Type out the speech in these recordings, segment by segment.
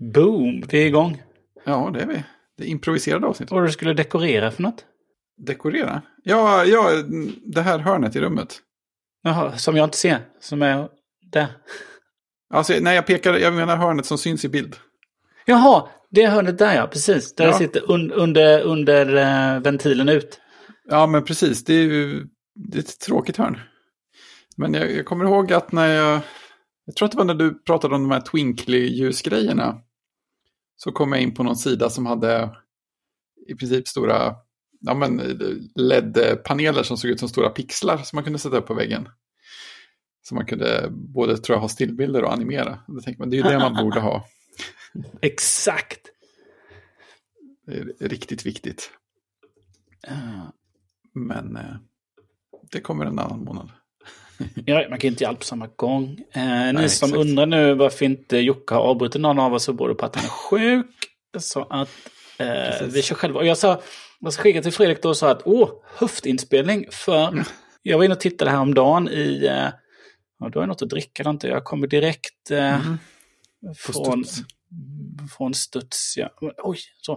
Boom, vi är igång. Ja, det är vi. Det är improviserade avsnitt. Det du skulle dekorera för något? Dekorera? Ja, ja, det här hörnet i rummet. Jaha, som jag inte ser. Som är där. Alltså, nej, jag pekar, jag menar hörnet som syns i bild. Jaha, det hörnet där ja, precis. Där Ja. det sitter un, under, under eh, ventilen ut. Ja, men precis. Det är ju det är ett tråkigt hörn. Men jag, jag kommer ihåg att när jag... Jag tror att det var när du pratade om de här twinkly-ljusgrejerna. Så kom jag in på någon sida som hade i princip stora ja, men, LED-paneler som såg ut som stora pixlar som man kunde sätta upp på väggen. Så man kunde både tror jag, ha stillbilder och animera. Då tänkte man, det är ju det man borde ha. Exakt. Det är riktigt viktigt. Men eh, det kommer en annan månad. Ja, man kan inte göra allt på samma gång. Eh, ni Nej, som exakt. undrar nu varför inte Jocke har avbrutit någon av oss så beror det på att han är sjuk. Så att eh, vi kör själva. Och jag sa, jag skickade till Fredrik då och sa att åh, höftinspelning. För Mm. jag var inne och tittade häromdagen i, eh, ja då är något att dricka eller inte. Jag kommer direkt eh. På från, studs. från studs. Ja. Oj, så.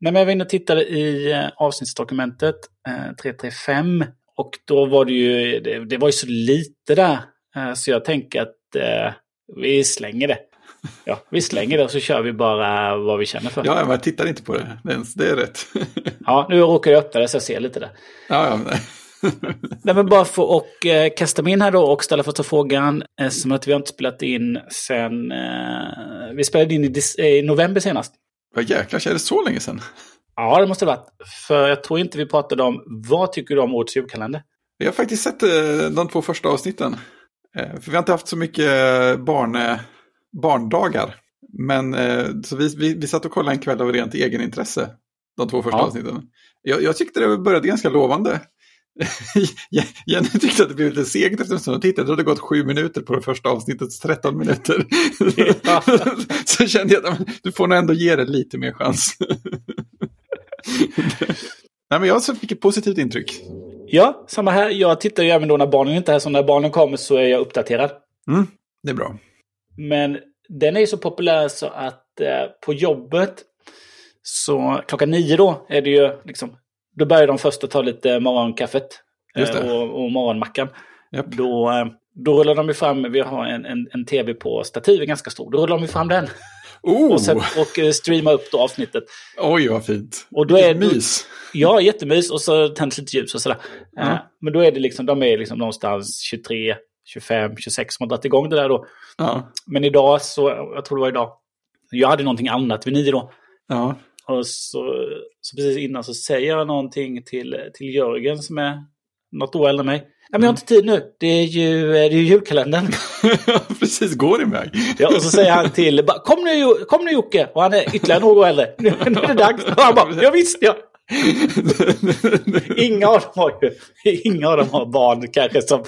Nej, men jag var inne och tittade i eh, avsnittsdokumentet eh, 335. Och då var det ju, det, det var ju så lite där. Eh, så jag tänker att eh, vi slänger det. Ja, vi slänger det och så kör vi bara vad vi känner för. Ja, Ja, men jag tittar inte på det. Det är, det är rätt. nu råkar jag öppna det så jag ser lite där. ja, ja, men, Nej, men bara för att eh, kasta mig in här då och ställa första frågan. Eh, som att vi har inte spelat in sen... Eh, vi spelade in i, i november senast. vad jäklar, är det så länge sedan? Ja, det måste det ha varit. För jag tror inte vi pratade om vad tycker du om årets julkalender? Jag har faktiskt sett eh, de två första avsnitten. Eh, För vi har inte haft så mycket eh, barn, barndagar. Men så vi, vi, vi satt och kollade en kväll av rent egenintresse. De två första Ja. avsnitten. Jag, jag tyckte det började ganska lovande. Jenny tyckte att det blev lite segt efter en stund. och tittade, det hade gått sju minuter på det första avsnittets 13 minuter. Ja. så kände jag att du får nog ändå ge det lite mer chans. Nej, men jag fick ett positivt intryck. Ja, samma här. Jag tittar ju även då när barnen inte är här. Så när barnen kommer så är jag uppdaterad. Mm, det är bra. Men den är ju så populär så att eh, på jobbet så klockan nio då är det ju liksom, då börjar de först att ta lite morgonkaffet eh, och, och morgonmackan. Japp. Då, eh, då rullar de ju fram, vi har en, en, en tv på stativet ganska stor, då rullar de ju fram den Oh, och, sen, och eh, streamar upp då avsnittet. oj vad fint. Och då är mys. Ja, jättemys och så tänds lite ljus och sådär. Eh, men då är det liksom, de är liksom någonstans 23, 25, 26 som har dragit igång det där då. Ja, Men idag så, jag tror det var idag, jag hade någonting annat vid nio då. ja. Och så, så precis innan så säger jag någonting till, till Jörgen som är något år äldre än mig. Nej men jag har inte tid nu, det är ju, det är ju julkalendern. Precis, går iväg. Ja, och så säger han till, kom nu, kom nu Jocke! Och han är ytterligare några år äldre. Nu, nu är det dags. Och han bara, ja visst ja. Inga av dem har ju, inga av dem har barn kanske som,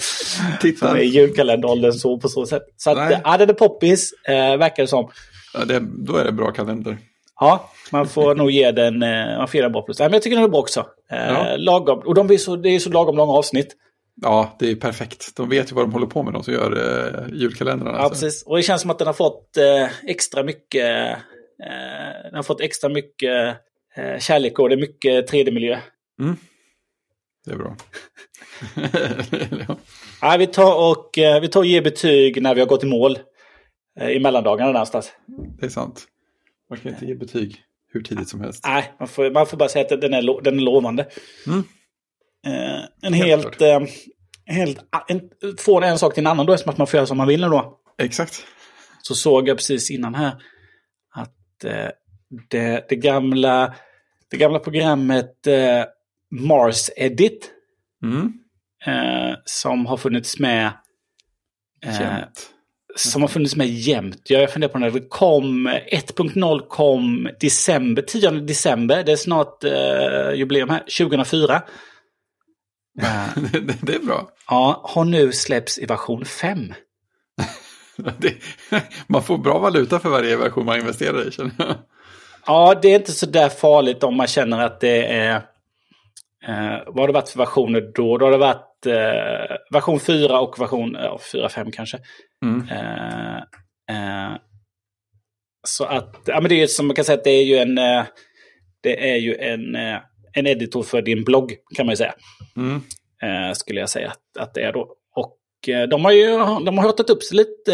som är i julkalenderåldern så på så sätt. Så att, Nej. ja den är poppis, eh, verkar det som. Ja, det, då är det bra kalender. Ja, man får nog ge den, eh, man får ge den bra plus. Nej, men jag tycker den är bra också. Eh, Ja. Lagom. Och de är så, det är så lagom långa avsnitt. Ja, det är perfekt. De vet ju vad de håller på med, de som gör uh, julkalendrarna. Ja, precis. Och det känns som att den har fått eh, extra mycket, eh, den har fått extra mycket eh, kärlek och det är mycket 3D-miljö. Mm. Det är bra. ja. Ja, vi tar och eh, vi tar och ger betyg när vi har gått i mål. Eh, I mellandagarna någonstans. Det är sant. Man kan inte ge betyg hur tidigt som helst. Nej, man får, man får bara säga att den är, lo- den är lovande. Mm. Eh, en Helt helt... Eh, helt en, från en sak till en annan då, eftersom att man får göra som man vill då. Exakt. Så såg jag precis innan här att eh, det, det, gamla, det gamla programmet eh, Mars Edit Mm. eh, som har funnits med eh, Jämnt. Som har funnits med jämt. Jag funderar på när det kom. 1.0 kom december, 10 december. Det är snart eh, jubileum här. 2004. Eh, det, det, är bra. ja, har nu släppts i version 5. Det, man får bra valuta för varje version man investerar i, känner jag. Ja, det är inte så där farligt om man känner att det är... Eh, vad har det varit för versioner då? Då har det varit eh, version 4 och version ja, 4-5 kanske. Mm. Eh, eh, Så att, ja men det är som man kan säga att det är ju en, eh, det är ju en, en editor för din blogg kan man ju säga. Mm. Skulle jag säga att, att det är då. Och de har ju de har hotat upp sig lite.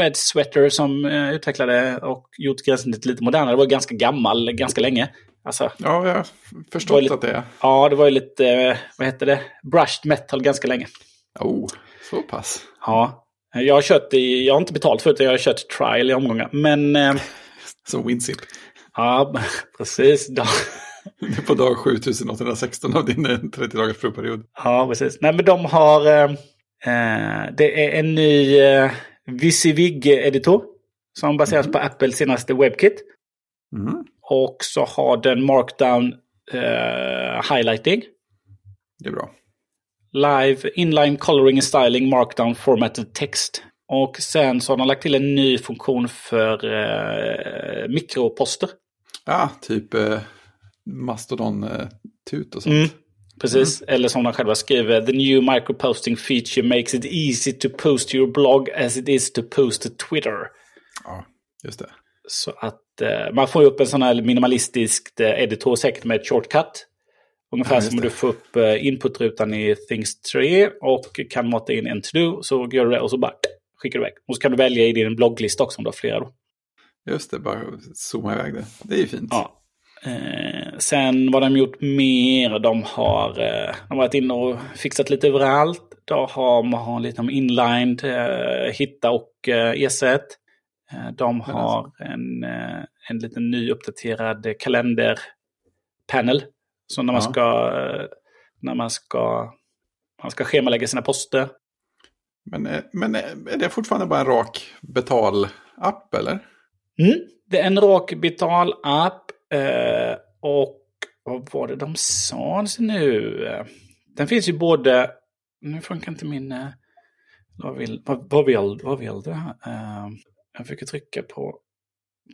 Red Sweater som utvecklade och gjort gränssnittet lite modernare. Det var ganska gammal ganska länge. Alltså, Ja, jag har förstått lite- att det är. ja, det var ju lite, vad heter det, brushed metal ganska länge. Oh, så pass. Ja, jag har kört i, jag har inte betalt för det, jag har kört trial i omgångar. Men, eh, Som Winzip. ja, precis. Det är på dag 7816 av din eh, 30 dagars provperiod. Ja, precis. Nej, men de har... Eh, eh, det är en ny eh, VisiVig-editor. Som baseras på Apples senaste WebKit. Mm. Och så har den Markdown eh, highlighting. Det är bra. Live inline coloring and styling Markdown formatted text. Och sen så har de lagt till en ny funktion för eh, mikroposter. Ja, typ eh, Mastodon-tut och sånt. Mm. Precis, eller som de själva skriver. The new microposting feature makes it easy to post to your blog as it is to post to Twitter. Ja, just det. Så att eh, man får ju upp en sån här minimalistisk eh, editor säkert med ett shortcut. Ungefär Ja, som du får upp eh, inputrutan i Things 3 och kan mata in en to-do. Så gör du det och så bara skickar du iväg. Och så kan du välja i din blogglista också om du har flera. Då. Just det, bara zooma iväg det. Det är ju fint. Ja. Eh, sen vad de gjort mer? De har, eh, de har varit inne och fixat lite överallt. Då har man har lite om inlined, eh, hitta och eh, ersätt. Eh, de har en, eh, en liten ny uppdaterad kalenderpanel. Så när man Ja. ska, eh, när man ska, man ska schemalägga sina poster. Men, eh, men eh, är det fortfarande bara en rak betal-app eller? Mm. Det är en rak betal-app. Eh, och vad var det de sa nu? Den finns ju både... Nu funkar inte min... Vad, vill, vad, vad, vill, vad vill du? här? Eh, jag fick trycka på,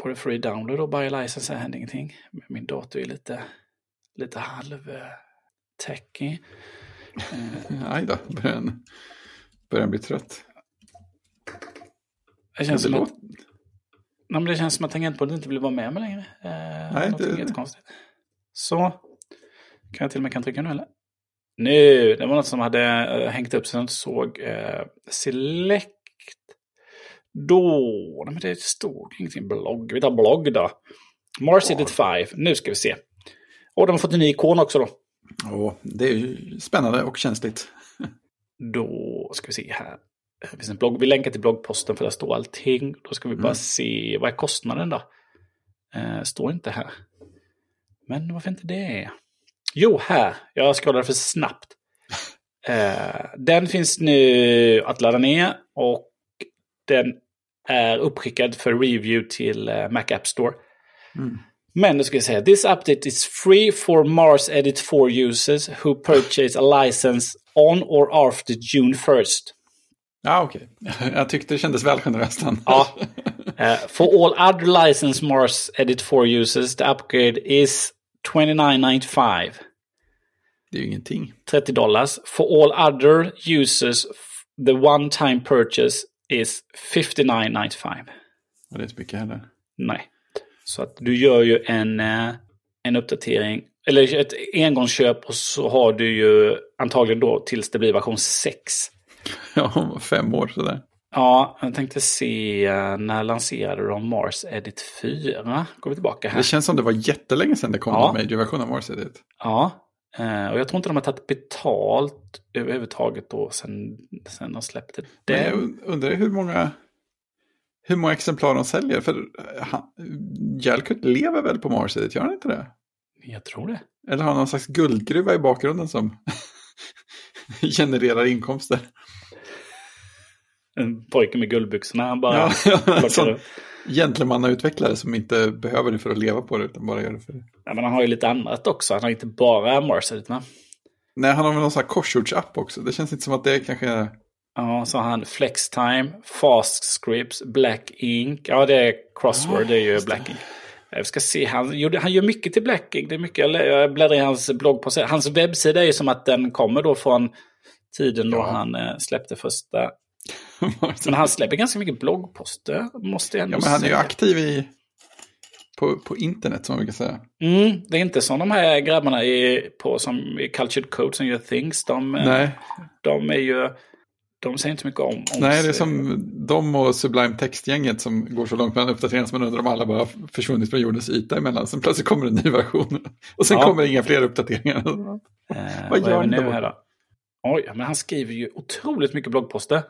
på det free download och buy license hände ingenting. Men Min dator är lite, lite halv eh. Aj då, börjar den, börjar bli trött. Det känns, Det som att, nej, men det känns som att tangentbordet inte vill vara med mig längre. Eh, Nej, det- jättekonstigt. Så. Kan jag till och med kan trycka nu eller? Nu, det var något som hade eh, hängt upp så jag inte såg. Eh, select. Då, nej, men det stod ingenting blogg. Vi tar blogg då. Mars Edit 5. Nu ska vi se. Och de har fått en ny ikon också då. Åh, det är ju spännande och känsligt. Då ska vi se här. Det finns en blogg. Vi länkar till bloggposten för där står allting. Då ska vi bara Mm. se. Vad är kostnaden då? Eh, står inte här. Men varför inte det? Jo, här. Jag scrollade för snabbt. Eh, den finns nu att ladda ner och den är uppskickad för review till eh, Mac App Store. Mm. Men nu ska vi säga, this update is free for Mars Edit 4 users who purchase a license on or after June 1st. Ja, okej. Jag tyckte det kändes väl generöst. Ja. Uh, for all other licensed Mars Edit 4 users, the upgrade is 29.95. Det är ju ingenting. 30 dollars. For all other users, the one-time purchase is 59.95. Och det är inte mycket heller. Nej. Så att du gör ju en, eh, en uppdatering, eller ett engångsköp och så har du ju antagligen då tills det blir version 6. Ja, om fem år sådär. Ja, jag tänkte se eh, när lanserade de Mars Edit 4? Går vi tillbaka här. Det känns som det var jättelänge sedan det kom Ja. en major-version av Mars Edit. Ja, eh, och jag tror inte de har tagit betalt överhuvudtaget då sen, sen de släppte Men det. jag und- undrar hur många, hur många exemplar de säljer. För eh, han, Jalkut lever väl på Mars Edit, gör han inte det? Jag tror det. Eller har han någon slags guldgruva i bakgrunden som genererar inkomster? En pojke med guldbyxorna, han bara Ja, gentlemannautvecklare som inte behöver det för att leva på det, utan bara gör det för... Ja, men han har ju lite annat också. Han har inte bara Mars Edit, va? Nej, han har väl någon sån här korsordsapp också. Det känns inte som att det kanske är... Ja, så har han Flextime, Fast Scripts, Black Ink. Ja, det är Crossword, Ja, det är ju det. Black Ink. Jag ska se, han, gjorde, han gör mycket till Black Ink. Det är mycket, jag lä- jag bläddrar i hans blogg på Hans webbsida är ju som att den kommer då från tiden då Ja. han eh, släppte första Men han släpper ganska mycket bloggposter, måste jag ändå Ja, men han är ju aktiv i, på, på internet som man brukar säga. Mm, det är inte som de här grabbarna i, på, som i Cultured Code som gör Things. De, eh, Nej, de är ju... De säger inte så mycket om... om Nej, det är som de och Sublime Text-gänget som går så långt med uppdateringar som man undrar om alla bara försvunnit från jordens yta emellan. Sen plötsligt kommer en ny version. Och sen Ja. kommer inga fler uppdateringar. Eh, Vad vad gör vi han nu här då? Oj, men han skriver ju otroligt mycket bloggposter.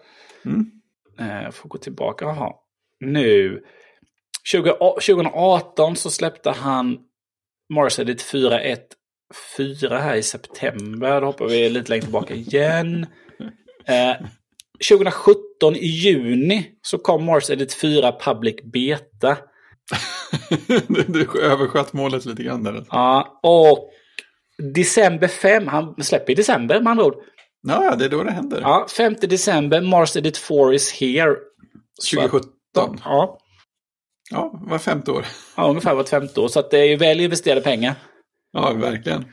Mm. Eh, Jag får gå tillbaka. Jaha. Nu. 20, 2018 så släppte han Mars Edit 4.1.4 här i september. Då hoppar vi lite längre tillbaka igen. Eh, 2017 i juni så kom Mars Edit 4 Public Beta. du, översköt målet lite grann där. Ja, och december 5, han släpper i december med andra ord. Ja, det är då det händer. Ja, 5 december, Mars Edit 4 is here. Så att- 2017. Ja, Ja, var femte år. ja, ungefär vart femte år. Så att det är ju väl investerade pengar. Ja, verkligen.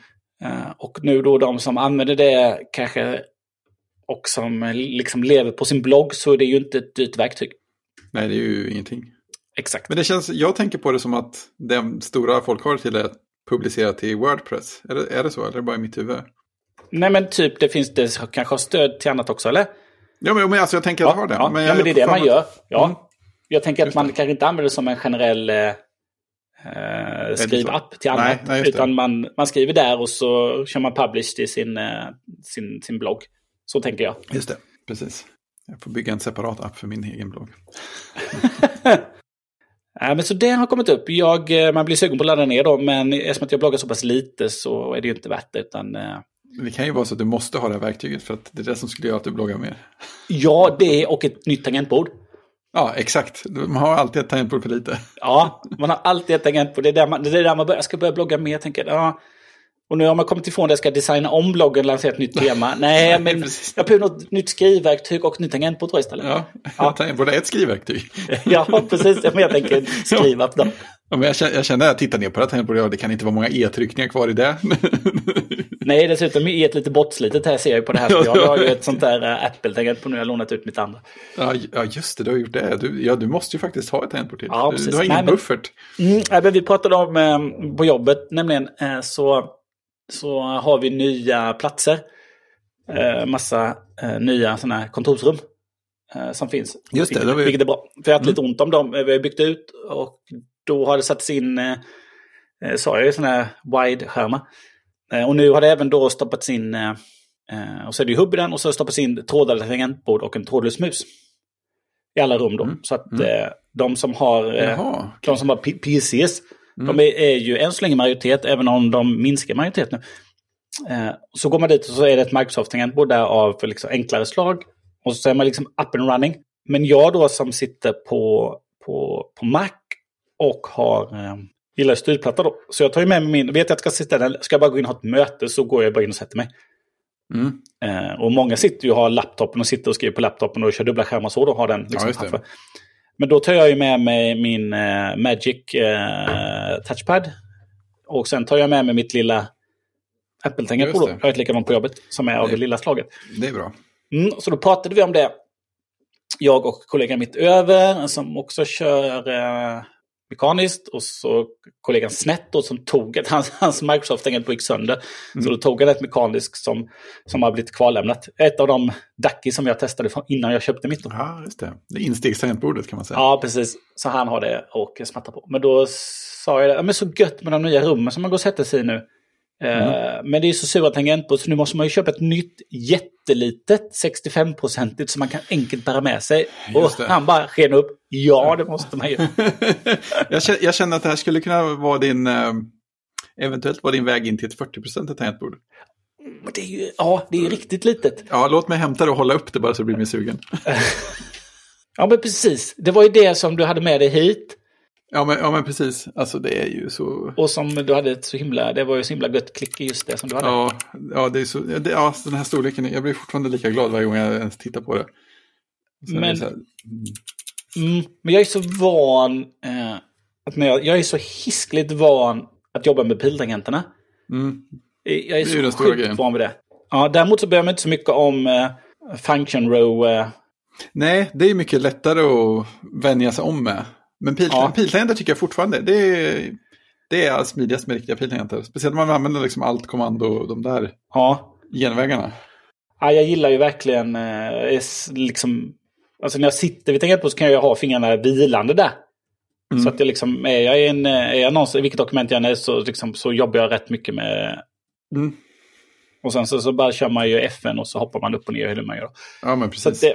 Eh, Och nu då de som använder det kanske och som eh, liksom lever på sin blogg så är det ju inte ett dyrt verktyg. Nej, det är ju ingenting. Exakt. Men det känns, jag tänker på det som att den stora folk har till att publicera till Wordpress. Är det, är det så, eller är det bara i mitt huvud? Nej men typ det finns det kanske har stöd till annat också eller? Ja, men, men alltså jag tänker att jag har den. ja, men, ja, jag, men det är det man gör. Ja. Mm. Jag tänker att Just man det. kanske inte använder det som en generell eh, eh, skrivapp till andra. Nej, nej, det. utan man, man skriver där och så kör man publish till sin, eh, sin, sin blogg. Så tänker jag. Just det, precis. Jag får bygga en separat app för min egen blogg. Nej, men så det har kommit upp. Jag, eh, man blir sugen på att ladda ner dem, men eftersom jag bloggar så pass lite så är det ju inte värt det. Utan, eh, Det kan ju vara så att du måste ha det här verktyget för att det är det som skulle göra att du bloggar mer. ja, det och ett nytt tangentbord. Ja, exakt. Man har alltid ett tangentbord för lite. Ja, man har alltid ett tangentbord. Det är där man, det är där man börjar, jag ska börja blogga mer. Jag tänker, ja. Och nu har man kommit ifrån det, jag ska designa om bloggen och lansera ett nytt tema. Nej, men jag behöver något nytt skrivverktyg och nytt tangentbord istället. Ja, Ja. tangentbord är ett skrivverktyg. Ja, precis. Men jag tänker skriva på dem. Ja, men jag, känner, jag känner när jag tittar ner på det här ja, det kan inte vara många e-tryckningar kvar i det. Nej, dessutom i ett lite bortslitet här ser jag på det här. Jag, har ju ett sånt där äh, Apple-tangentbord nu. Jag har lånat ut mitt andra. ja, just det, du har gjort det. Du, ja, du måste ju faktiskt ha ett tangentbord till. Ja, du, precis. du har ingen Nej, men- buffert. Mm, nej, men vi pratade om eh, på jobbet, nämligen eh, så, så har vi nya platser. Eh, massa eh, nya sådana här kontorsrum eh, som finns. Just det, vilket, det vi- vilket är bra. För jag har haft lite ont om dem. Vi har byggt ut och då har det satts in, eh, eh, sa jag ju, sådana här wide-skärmar. Eh, och nu har det även då stoppats in, eh, och så är det ju hubb i den och så har det stoppats in trådade tangentbord och en trådlös mus. I alla rum då. Så att eh, de som har Jaha. de som har PCs, Mm. de är, är ju än så länge majoritet, även om de minskar majoritet nu. Eh, så går man dit och så är det ett Microsoft-tangentbord där av liksom enklare slag. Och så är man liksom up and running. Men jag då som sitter på, på, på Mac och har, eh, gillar styrplatta då. Så jag tar ju med mig min, vet jag att jag ska sitta där, ska jag bara gå in och ha ett möte så går jag bara in och sätter mig. Mm. Eh, och många sitter ju och har laptopen och sitter och skriver på laptopen och kör dubbla skärmar så. Då har den liksom framför. Men då tar jag ju med mig min eh, Magic eh, Touchpad. Och sen tar jag med mig mitt lilla Apple-tangentbord. Jag har ett likadant på jobbet som är av Det- det lilla slaget. Det är bra. Mm, så då pratade vi om det. Jag och kollegan mitt över som också kör eh, mekaniskt. Och så kollegan Snett då, som tog ett, hans, hans Microsoft-tangentbord gick sönder. Så då tog han ett mekaniskt som, som har blivit kvarlämnat. Ett av de Ducky som jag testade innan jag köpte mitt. Då. Ja, just det. Det är instegstangentbordet kan man säga. Ja, precis. Så han har det och smattar på. Men då sa jag det, men så gött med de nya rummen som man går och sätter sig i nu. Eh, Men det är så sura tangentbord så nu måste man ju köpa ett nytt jättelitet 65-procentigt som man kan enkelt bära med sig. Och han bara sken upp. Ja, det måste man ju. jag, känner, jag känner att det här skulle kunna vara din, eh, eventuellt vara din väg in till ett 40% tangentbord. Men det är ju, ja, det är ju riktigt litet. Ja, låt mig hämta det och hålla upp det bara så det blir mer sugen. Ja, men precis. Det var ju det som du hade med dig hit. Ja men, ja, men precis. Alltså det är ju så... Och som du hade ett så himla, det var ju så himla gött klick i just det som du hade. Ja, ja, det är så... Det, ja, den här storleken. Jag blir fortfarande lika glad varje gång jag ens tittar på det. Det Men- så här, Mm, men jag är så van, eh, att när jag, jag är så hiskligt van att jobba med piltangenterna. mm, Jag är, Det är så sjukt van vid det. Ja, däremot så bryr jag mig inte så mycket om eh, function row eh, Nej, det är mycket lättare att vänja sig om med. Men pil, Ja. piltangenter tycker jag fortfarande, det är, det är smidigast med riktiga piltangenter. Speciellt när man använder liksom allt kommando och de där Ja. genvägarna. ja jag gillar ju verkligen eh, liksom... Alltså när jag sitter vid tangentbordet så kan jag ha fingrarna vilande där. Mm. Så att jag liksom, är jag en, är jag någonstans, i vilket dokument jag än är så, liksom, så jobbar jag rätt mycket med... Mm. Och sen så, så bara kör man ju FN och så hoppar man upp och ner hur man gör. Ja, men Så precis. det,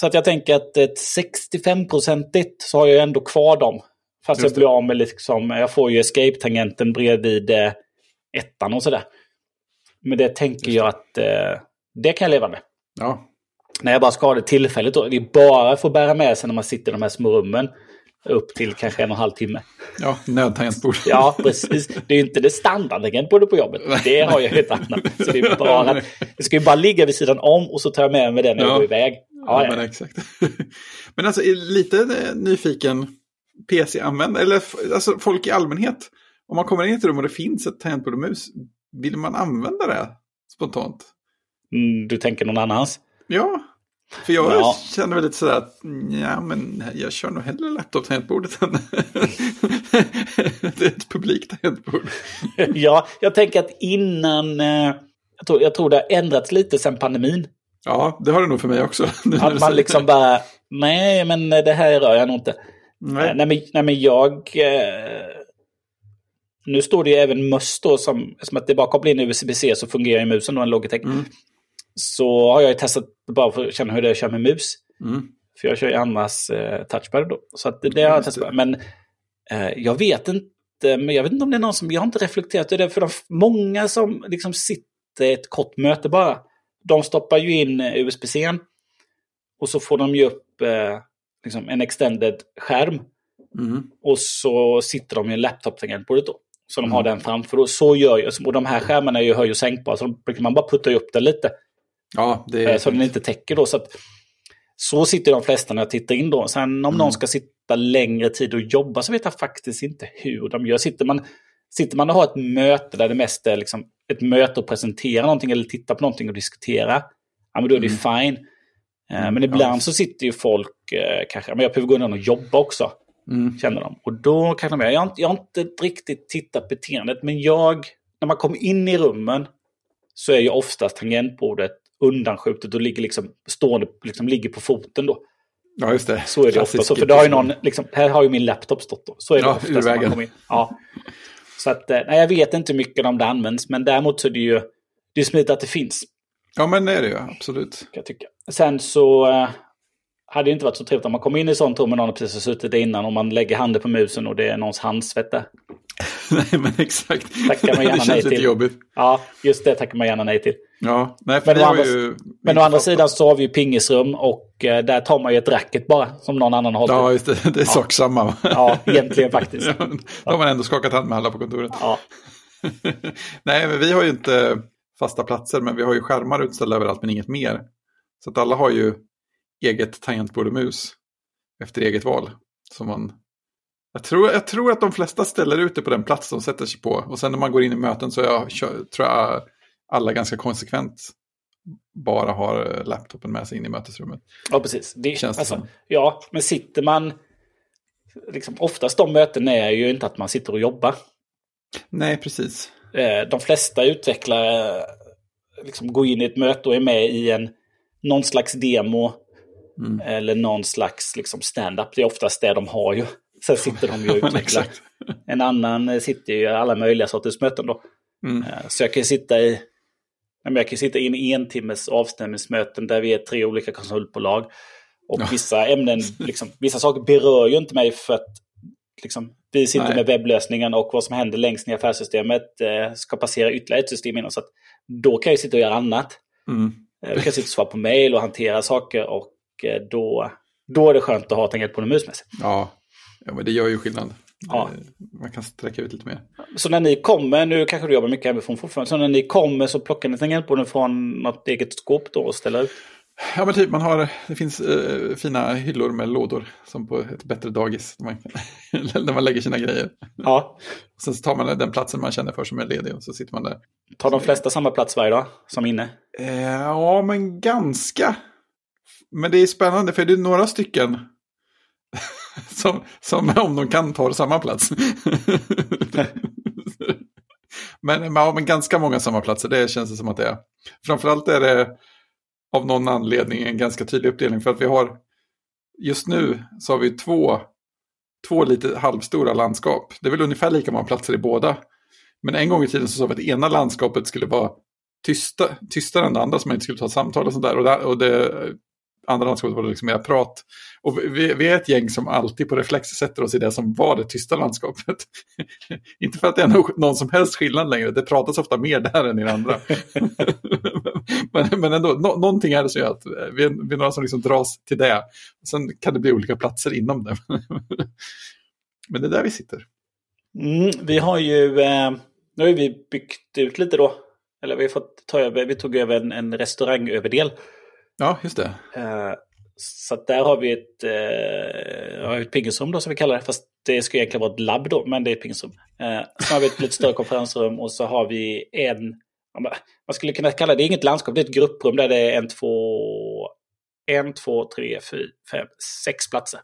så att jag tänker att ett 65-procentigt så har jag ändå kvar dem. Fast Just jag blir av med liksom, jag får ju escape-tangenten bredvid eh, ettan och sådär. Men det tänker jag att eh, det kan jag leva med. Ja, När jag bara ska ha det tillfälligt då. Det är bara att bära med sig när man sitter i de här små rummen. Upp till kanske en och en halv timme. ja nödtangentbord. Ja, precis. Det är ju inte det standardtangentbordet på jobbet. Det har jag helt annat. Så det, är bara, det ska ju bara ligga vid sidan om och så tar jag med mig den när jag Ja. går iväg. Ja, Ja, men exakt. men alltså, lite eh, nyfiken PC-användare, eller alltså folk i allmänhet. Om man kommer in i ett rum och det finns ett tangentbord och mus, vill man använda det spontant? Mm, du tänker någon annans? Ja, för jag Ja. känner väl lite sådär att ja, men jag kör nog hellre laptop-tangentbordet än det är ett publikt tangentbord. ja, jag tänker att innan... Eh, jag, tror, jag tror det har ändrats lite sedan pandemin. Ja, det har det nog för mig också. du Att man liksom bara... Nej, men det här rör jag nog inte. Nej. Nej, men, nej, men jag... Eh, nu står det ju även möss då, som, som att det bara kopplar in USB-C så fungerar ju musen då, en Logitech. Mm. Så har jag ju testat bara för att känna hur det är att köra med mus. Mm. För jag kör ju annars eh, touchpad då. Så att det, det har jag testat. Men eh, jag vet inte. Men jag vet inte om det är någon som... Jag har inte reflekterat över det. För de, många som liksom sitter i ett kort möte bara. De stoppar ju in eh, USB-C. Och så får de ju upp eh, liksom en extended skärm. Mm. Och så sitter de i en laptop-tangentbordet då. Så de Mm. har den framför. Och så gör jag. Och de här skärmarna är ju höj och sänkbara. Så kan man bara putta upp den lite. Ja, det Eh, är... Så den inte täcker då. Så, att, så sitter de flesta när jag tittar in då. Sen om Mm. någon ska sitta längre tid och jobba så vet jag faktiskt inte hur de gör. Sitter man, sitter man och har ett möte där det mest är liksom ett möte och presentera någonting eller titta på någonting och diskutera. Ja, men då är det Mm. fine. Eh, Mm, Men ibland ja. så sitter ju folk eh, kanske, men jag behöver gå undan och jobba också, Mm. känner de. Och då kan de, jag har, inte, jag har inte riktigt tittat beteendet, men jag, när man kommer in i rummen så är ju oftast tangentbordet undanskjutet och ligger liksom stående, liksom ligger på foten då. Ja, just det. Så är det Klassisk ofta. Så, för det har ju någon, liksom, här har ju min laptop stått då. Så är det Ja, ofta ur när man kommer in. Ja. Så att, eh, nej, jag vet inte hur mycket om det används, men däremot så är det ju det är smidigt att det finns, Ja, men det är det ju, absolut. jag tycka. Sen så eh, hade inte varit så trevligt om man kommer in i sånt rum och precis har suttit där innan och man lägger handen på musen och det är någons handsvett där. Nej, men exakt. Tackar man gärna det nej känns lite till. jobbigt. Ja, just det tackar man gärna nej till. Ja, nej, Men å andra-. Men å andra sidan så har vi ju pingisrum och eh, där tar man ju ett racket bara som någon annan har. Ja, just det. Det är sak samma. ja egentligen faktiskt. Ja, Då har man ändå skakat hand med alla på kontoret. Ja, Nej, men vi har ju inte fasta platser, men vi har ju skärmar utställda överallt, men inget mer. Så att alla har ju eget tangentbord och mus efter eget val. Som man... jag, tror, jag tror att de flesta ställer ut det på den plats de sätter sig på. Och sen när man går in i möten så jag, tror jag alla ganska konsekvent bara har laptopen med sig in i mötesrummet. ja precis. Det, Känns det alltså, som. Ja, men sitter man... Liksom, oftast de möten är ju inte att man sitter och jobbar. Nej, precis. Eh, de flesta utvecklare liksom går in i ett möte och är med i en någon slags demo Mm. eller någon slags liksom, stand-up. Det är oftast det de har ju. Sen sitter de ju och utvecklar. En annan eh, sitter ju i alla möjliga sorters möten då. Mm. Eh, Så jag kan sitta i jag kan sitta i en timmes avstämningsmöten där vi är tre olika konsultbolag. Och Ja. vissa ämnen, liksom, vissa saker berör ju inte mig för att liksom, vi sitter Nej. med webblösningen och vad som händer längst ner i affärssystemet eh, ska passera ytterligare ett system innan. Så att då kan jag sitta och göra annat. Mm. Eh, Jag kan sitta och svara på mejl och hantera saker och då, då är det skönt att ha tangentbord och mus med sig. Ja. ja, men det gör ju skillnad. Ja. Eh, Man kan sträcka ut lite mer. Så när ni kommer, nu kanske du jobbar mycket hemifrån fortfarande, så när ni kommer så plockar ni tangentborden från något eget skåp då och ställer ut? Ja, men typ man har, det finns eh, fina hyllor med lådor som på ett bättre dagis. Där man, där man lägger sina grejer. Ja. Och sen så tar man den platsen man känner för som är ledig och så sitter man där. Tar de flesta samma plats varje dag som inne? Eh, ja, men ganska. Men det är spännande för det är några stycken som, som om de kan tar samma plats. men, ja, men ganska många samma platser, det känns det som att det är. Framförallt är det av någon anledning en ganska tydlig uppdelning för att vi har just nu så har vi två, två lite halvstora landskap. Det är väl ungefär lika många platser i båda. Men en gång i tiden så sa vi att ena landskapet skulle vara tysta, tystare än det andra så man inte skulle ta samtal och sådär. Och, och det andra landskapet var det liksom mer prat. Och vi, vi, är ett gäng som alltid på reflex sätter oss i det som var det tysta landskapet. inte för att det är någon, någon som helst skillnad längre, det pratas ofta mer där än i det andra. men, men ändå, no, någonting är det som gör att vi är, vi är några som liksom dras till det. Sen kan det bli olika platser inom det. men det är där vi sitter. Mm, vi har ju, eh, nu har vi byggt ut lite då. Eller vi har fått ta över, vi tog över en, en restaurangöverdel. Ja, just det. Eh, så där har vi ett, eh, ett pingisrum då som vi kallar det. Fast det ska egentligen vara ett labb då, men det är ett pingisrum. Eh, sen har vi ett lite större konferensrum och så har vi en, man skulle kunna kalla det, det är inget landskap, det är ett grupprum där det är en, två, en, två, tre, fyra, fem, sex platser.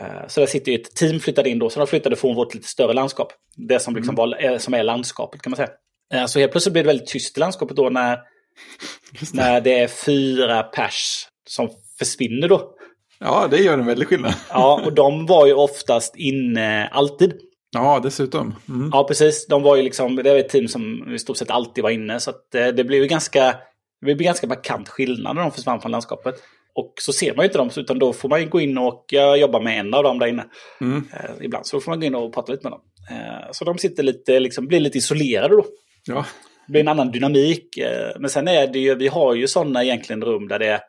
Eh, så där sitter ju ett team flyttade in då, så de flyttade från vårt lite större landskap. Det som, liksom mm. var, som är landskapet kan man säga. Eh, så helt plötsligt blir det väldigt tyst i landskapet då när, det. när det är fyra pers som försvinner då. Ja, det gör en väldig skillnad. ja, och de var ju oftast inne alltid. Ja, dessutom. Mm. Ja, precis. De var ju liksom, det var ett team som i stort sett alltid var inne. Så det, det blev ju ganska, det blev ganska markant skillnad när de försvann från landskapet. Och så ser man ju inte dem, utan då får man gå in och jobba med en av dem där inne. Mm. Eh, ibland så får man gå in och prata lite med dem. Eh, så de sitter lite, liksom, blir lite isolerade då. Ja. Det blir en annan dynamik. Eh, men sen är det ju, vi har ju sådana egentligen rum där det är,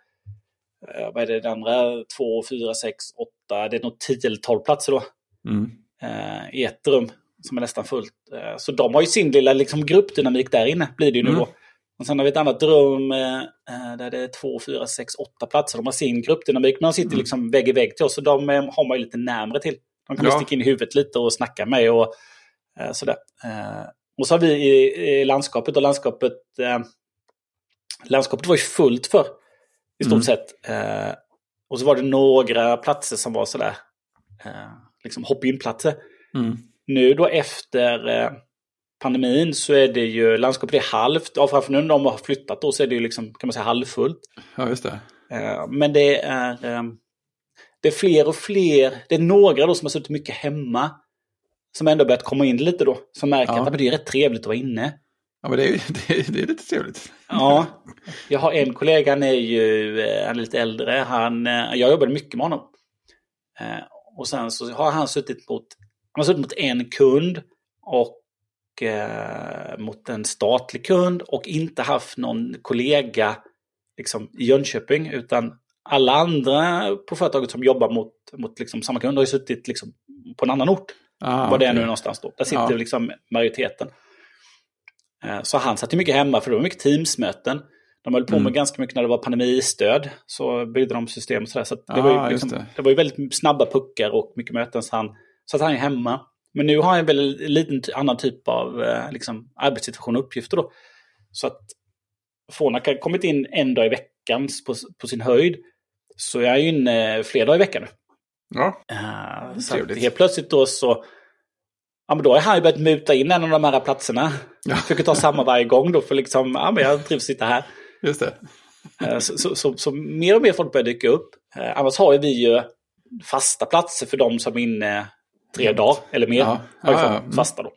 eh, vad är det, det andra, två, fyra, sex, åtta, det är nog tio eller tolv platser då. Mm. Eh, I ett rum som är nästan fullt. Så de har ju sin lilla liksom, gruppdynamik där inne, blir det ju nu mm. då. Och sen har vi ett annat rum där det är två, fyra, sex, åtta platser. De har sin gruppdynamik, men de sitter mm. liksom vägg i vägg till oss. Så de har man ju lite närmre till. De kan ja. sticka in i huvudet lite och snacka med och sådär. Eh, och så har vi i, i landskapet och landskapet, eh, landskapet var ju fullt för i stort mm. sett. Eh, och så var det några platser som var sådär, liksom hopp-in-platser. Mm. Nu då efter pandemin så är det ju, landskapet är halvt, ja framför nu när de har flyttat då så är det ju liksom, kan man säga halvfullt. Ja, just det. Eh, men det är, eh, det är fler och fler, det är några då som har suttit mycket hemma. Som ändå börjat komma in lite då, som märker ja. att det är rätt trevligt att vara inne. Ja, men det är, det är, det är lite trevligt. Ja, jag har en kollega, han är ju eh, han är lite äldre. Han, jag jobbade mycket med honom. Och sen så har han suttit mot, han har suttit mot en kund och eh, mot en statlig kund och inte haft någon kollega liksom, i Jönköping utan alla andra på företaget som jobbar mot, mot liksom, samma kund har ju suttit liksom, på en annan ort. Ah, Var det är nu någonstans då. Där sitter ja. liksom majoriteten. Eh, så han satt ju mycket hemma för det var mycket Teamsmöten. De höll på med mm. ganska mycket när det var pandemistöd. Så byggde de system och sådär. Så, det, ah, var ju liksom, det. det. var ju väldigt snabba puckar och mycket möten. Så han satt han hemma. Men nu har jag väl en liten annan typ av eh, liksom, arbetssituation och uppgifter. Då. Så att Fonak har kommit in en dag i veckan på, på sin höjd. Så jag är inne flera dagar i veckan nu. Ja, uh, så helt plötsligt då så... Ja, men då har han börjat muta in en av de här platserna. Ja. Försöker ta samma varje gång då för liksom, ja men jag trivs sitta här. Just det. Uh, så, så, så, så, mer och mer folk börjar dyka upp. Uh, annars har vi ju fasta platser för de som är inne tre dagar eller mer. Ja. Har ja, ja. Mm. fasta då.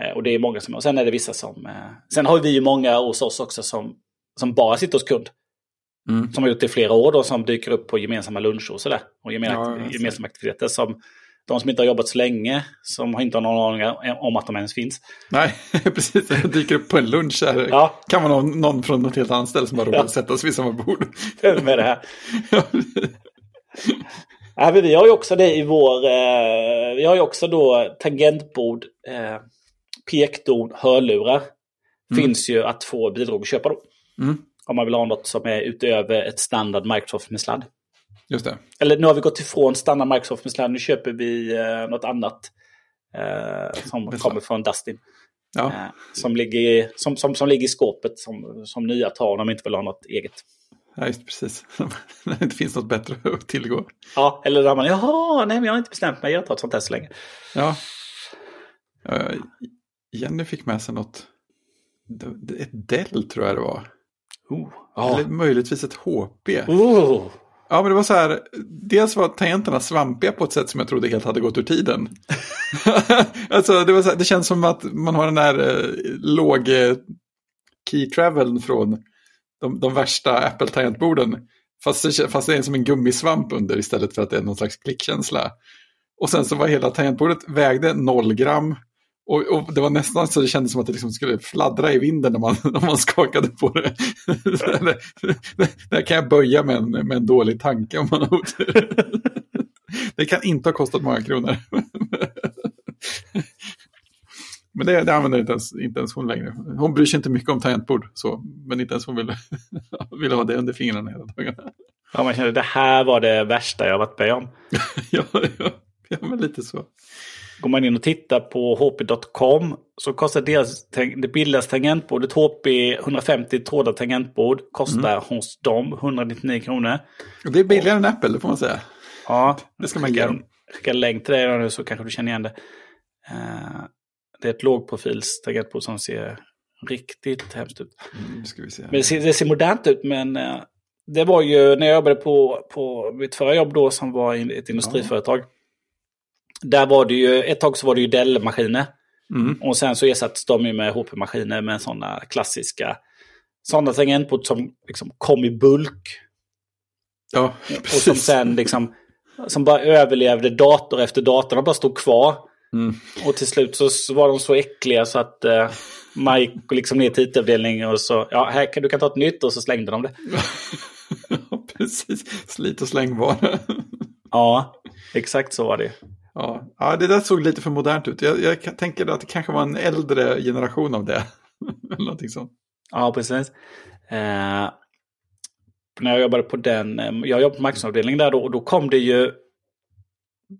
Eh, och det är många som Och sen är det vissa som... Eh, sen har vi ju många hos oss också som, som bara sitter hos kund. Mm. Som har gjort det i flera år då, som dyker upp på gemensamma luncher och sådär. Och gemensamma, ja, gemensamma aktiviteter. Som, de som inte har jobbat så länge, som inte har någon aning om att de ens finns. Nej, precis. De dyker upp på en lunch här. Ja. Kan man ha någon från något helt annat ställe som har råd att sätta sig vid samma bord. med det här. Ja, vi har ju också det i vår... Eh, vi har ju också då tangentbord, eh, pekdon, hörlurar. Mm. Finns ju att få bidrag att köpa då. Mm. Om man vill ha något som är utöver ett standard Microsoft med sladd. Just det. Eller nu har vi gått ifrån standard Microsoft med sladd. Nu köper vi eh, något annat. Eh, som kommer från Dustin. Ja. Eh, som, ligger, som, som, som ligger i skåpet som, som nya tar om de inte vill ha något eget. Ja, just precis. När det inte finns något bättre att tillgå. Ja, eller där man, jaha, nej men jag har inte bestämt mig, jag tar ett sånt här så länge. Ja. Eh, Jenny fick med sig något, ett Dell tror jag det var. Oh, ja. Eller möjligtvis ett HP. Oh. Ja, men det var så här, dels var tangenterna svampiga på ett sätt som jag trodde helt hade gått ur tiden. alltså, det, var så här, det känns som att man har den där eh, låg eh, key traveln från de, de värsta Apple-tangentborden. Fast, det- fast det är som en gummisvamp under istället för att det är någon slags klickkänsla. Och sen så var hela tangentbordet vägde noll gram. Och, och det var nästan så det kändes som att det liksom skulle fladdra i vinden när man, när man skakade på det. här kan jag böja med en, med en dålig tanke om man har otur. Det kan inte ha kostat många kronor. Men det, det använder inte ens, inte ens hon längre. Hon bryr sig inte mycket om tangentbord, så, men inte ens hon vill, vill ha det under fingrarna hela dagarna. Ja, man känner det här var det värsta jag varit med om. ja, ja, ja, men lite så. Går man in och tittar på hp.com så kostar deras, det billigaste tangentbordet HP 150 trådar tangentbord kostar hos dem 199 kronor. Och det är billigare än Apple, det får man säga. Ja, Det ska man ge dem. skicka länk till dig nu så kanske du känner igen det. Eh, det är ett lågprofils tangentbord som ser riktigt hemskt ut. Mm. Men det ser, det ser modernt ut, men eh, det var ju när jag jobbade på, på mitt förra jobb då som var ett industriföretag. Där var det ju, ett tag så var det ju Dell-maskiner. Mm. Och sen så ersattes de ju med HP-maskiner med sådana klassiska, sådana tangentbord som liksom kom i bulk. Ja, Och som sen liksom, som bara överlevde dator efter dator, de bara stod kvar. Mm. Och till slut så var de så äckliga så att eh, man gick liksom ner till IT-avdelningen och så, ja, här kan du kan ta ett nytt och så slängde de det. ja, precis. Slit och släng bara. Ja, exakt så var det. Ja. ja, det där såg lite för modernt ut. Jag, jag tänker att det kanske var en äldre generation av det. Någonting sånt. Ja, precis. Eh, när jag jobbade på den, eh, jag jobbade på marknadsavdelningen där då, och då kom det ju,